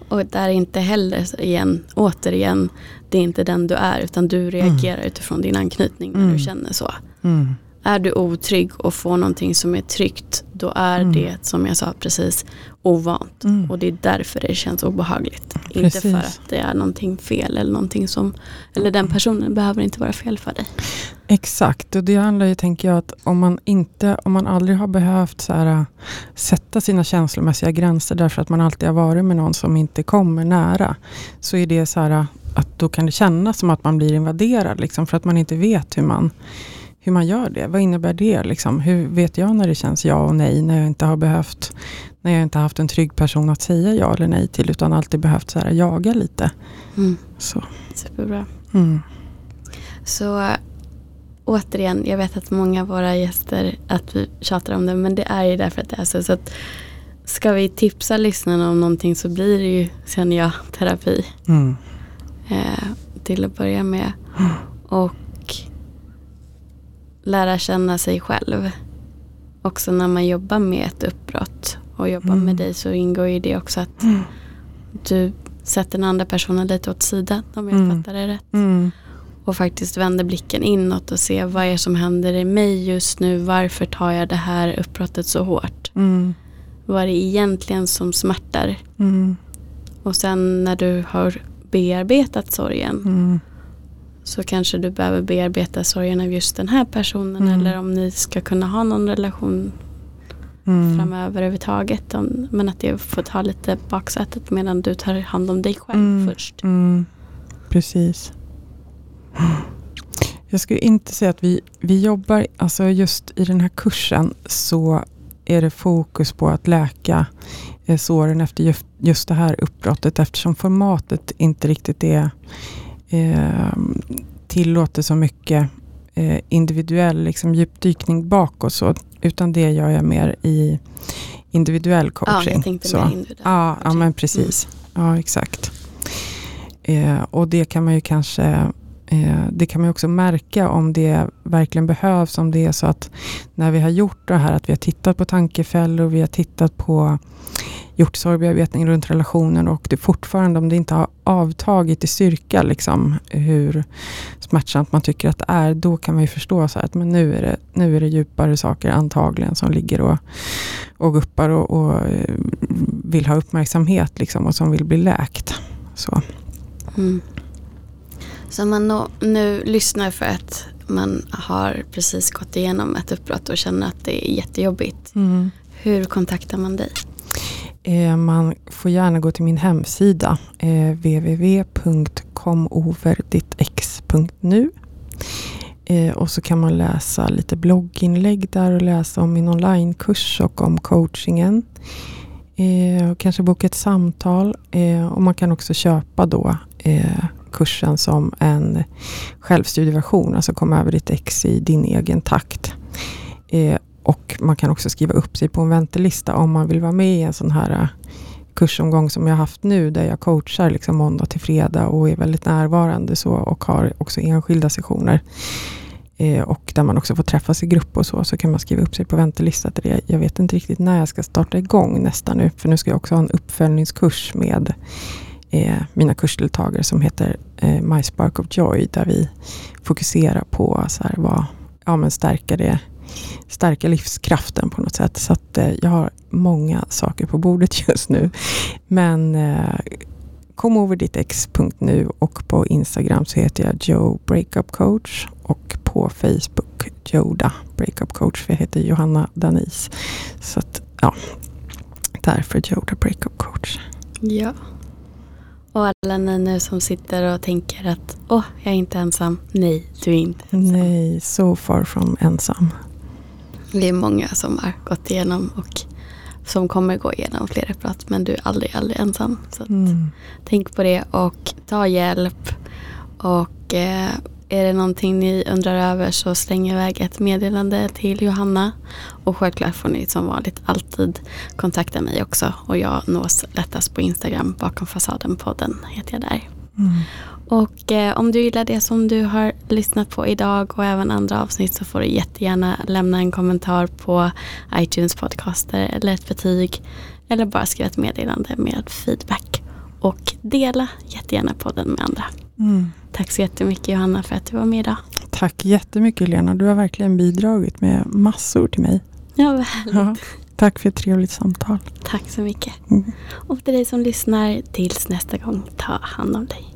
S1: Och där inte heller, igen, återigen, det är inte den du är utan du reagerar mm. utifrån din anknytning när du mm. känner så. Mm. Är du otrygg och får någonting som är tryggt då är mm. det som jag sa precis ovant. Mm. Och det är därför det känns obehagligt. Precis. Inte för att det är någonting fel eller någonting som Eller den personen behöver inte vara fel för dig.
S2: Exakt, och det handlar ju, tänker jag, att om man inte, om man aldrig har behövt så här, sätta sina känslomässiga gränser därför att man alltid har varit med någon som inte kommer nära. Så är det så här att då kan det kännas som att man blir invaderad, liksom, för att man inte vet hur man hur man gör det. Vad innebär det? Liksom? Hur vet jag när det känns ja och nej när jag inte har behövt när jag inte haft en trygg person att säga ja eller nej till utan alltid behövt så här, jaga lite. Mm. Så.
S1: Superbra. Mm. Så återigen, jag vet att många av våra gäster att vi tjatar om det men det är ju därför att det är så. så att ska vi tipsa lyssnarna om någonting så blir det ju, känner jag, terapi.
S2: Mm.
S1: Eh, till att börja med. Och lära känna sig själv. Också när man jobbar med ett uppbrott och jobbar
S2: Mm.
S1: med dig så ingår ju det också att
S2: Mm.
S1: du sätter den andra personen lite åt sidan om jag
S2: Mm.
S1: fattar det rätt.
S2: Mm.
S1: Och faktiskt vänder blicken inåt och ser vad är som händer i mig just nu. Varför tar jag det här uppbrottet så hårt?
S2: Mm.
S1: Vad är det egentligen som smärtar?
S2: Mm.
S1: Och sen när du har bearbetat sorgen
S2: Mm.
S1: Så kanske du behöver bearbeta sorgen av just den här personen
S2: Mm.
S1: eller om ni ska kunna ha någon relation
S2: Mm.
S1: framöver överhuvudtaget. Om, men att det får ta lite baksätet medan du tar hand om dig själv
S2: Mm.
S1: först.
S2: Mm. Precis. Jag skulle inte säga att vi, vi jobbar, alltså just i den här kursen så är det fokus på att läka eh, såren efter just, just det här uppbrottet eftersom formatet inte riktigt är eh, tillåter så mycket eh, individuell liksom, djupdykning bakåt. Så, utan det gör jag mer i individuell
S1: Ja,
S2: coaching.
S1: jag tänkte
S2: så.
S1: mer individuellt.
S2: Ja, ja men precis. Ja, exakt. Eh, och det kan man ju kanske Eh, det kan man också märka om det verkligen behövs. Om det är så att när vi har gjort det här att vi har tittat på tankefällor, vi har tittat på gjort sorgbearbetning runt relationen och det fortfarande om det inte har avtagit i styrka liksom hur smärtsamt man tycker att det är, då kan man ju förstå så här att men nu är det, nu är det djupare saker antagligen som ligger och, och guppar och, och eh, vill ha uppmärksamhet liksom och som vill bli läkt. Så.
S1: Mm. Så man nå, nu lyssnar för att man har precis gått igenom ett uppbrott och känner att det är jättejobbigt. Hur kontaktar man dig?
S2: Eh, man får gärna gå till min hemsida eh, www.komoverdittex.nu eh, och så kan man läsa lite blogginlägg där och läsa om min onlinekurs och om coachingen. Och kanske boka ett samtal och man kan också köpa då kursen som en självstudieversion, alltså kom över ditt ex i din egen takt. Eh, och man kan också skriva upp sig på en väntelista om man vill vara med i en sån här eh, kursomgång som jag haft nu där jag coachar liksom måndag till fredag och är väldigt närvarande så och har också enskilda sessioner. Eh, och där man också får träffas i grupp och så, så kan man skriva upp sig på väntelista till det. Jag vet inte riktigt när jag ska starta igång nästa nu, för nu ska jag också ha en uppföljningskurs med eh, mina kursdeltagare som heter eh, My Spark of Joy, där vi fokuserar på så här, vad, ja, men stärka det stärka livskraften på något sätt. Så att, eh, jag har många saker på bordet just nu. Men eh, kom över ditt ex.nu och på Instagram så heter jag Joe Breakup Coach och på Facebook Joda Breakup Coach för jag heter Johanna Danis. Så att, ja, därför Joda Breakup Coach.
S1: Ja. Och alla ni nu som sitter och tänker att åh, jag är inte ensam. Nej, du är inte ensam.
S2: Nej, so far from ensam.
S1: Det är många som har gått igenom och som kommer gå igenom fler uppbrott. Men du är aldrig, aldrig ensam. Så
S2: Mm.
S1: tänk på det och ta hjälp. Och eh, är det någonting ni undrar över så släng iväg ett meddelande till Johanna. Och självklart får ni som vanligt alltid kontakta mig också. Och jag nås lättast på Instagram. Bakom fasaden podden heter jag där.
S2: Mm.
S1: Och eh, om du gillar det som du har lyssnat på idag och även andra avsnitt så får du jättegärna lämna en kommentar på iTunes podcaster eller ett betyg. Eller bara skriva ett meddelande med feedback. Och dela jättegärna podden med andra.
S2: Mm.
S1: Tack så jättemycket Johanna för att du var med idag.
S2: Tack jättemycket Lena. Du har verkligen bidragit med massor till mig.
S1: Ja, vad härligt.
S2: Ja, tack för ett trevligt samtal.
S1: Tack så mycket.
S2: Mm.
S1: Och till dig som lyssnar, tills nästa gång, ta hand om dig.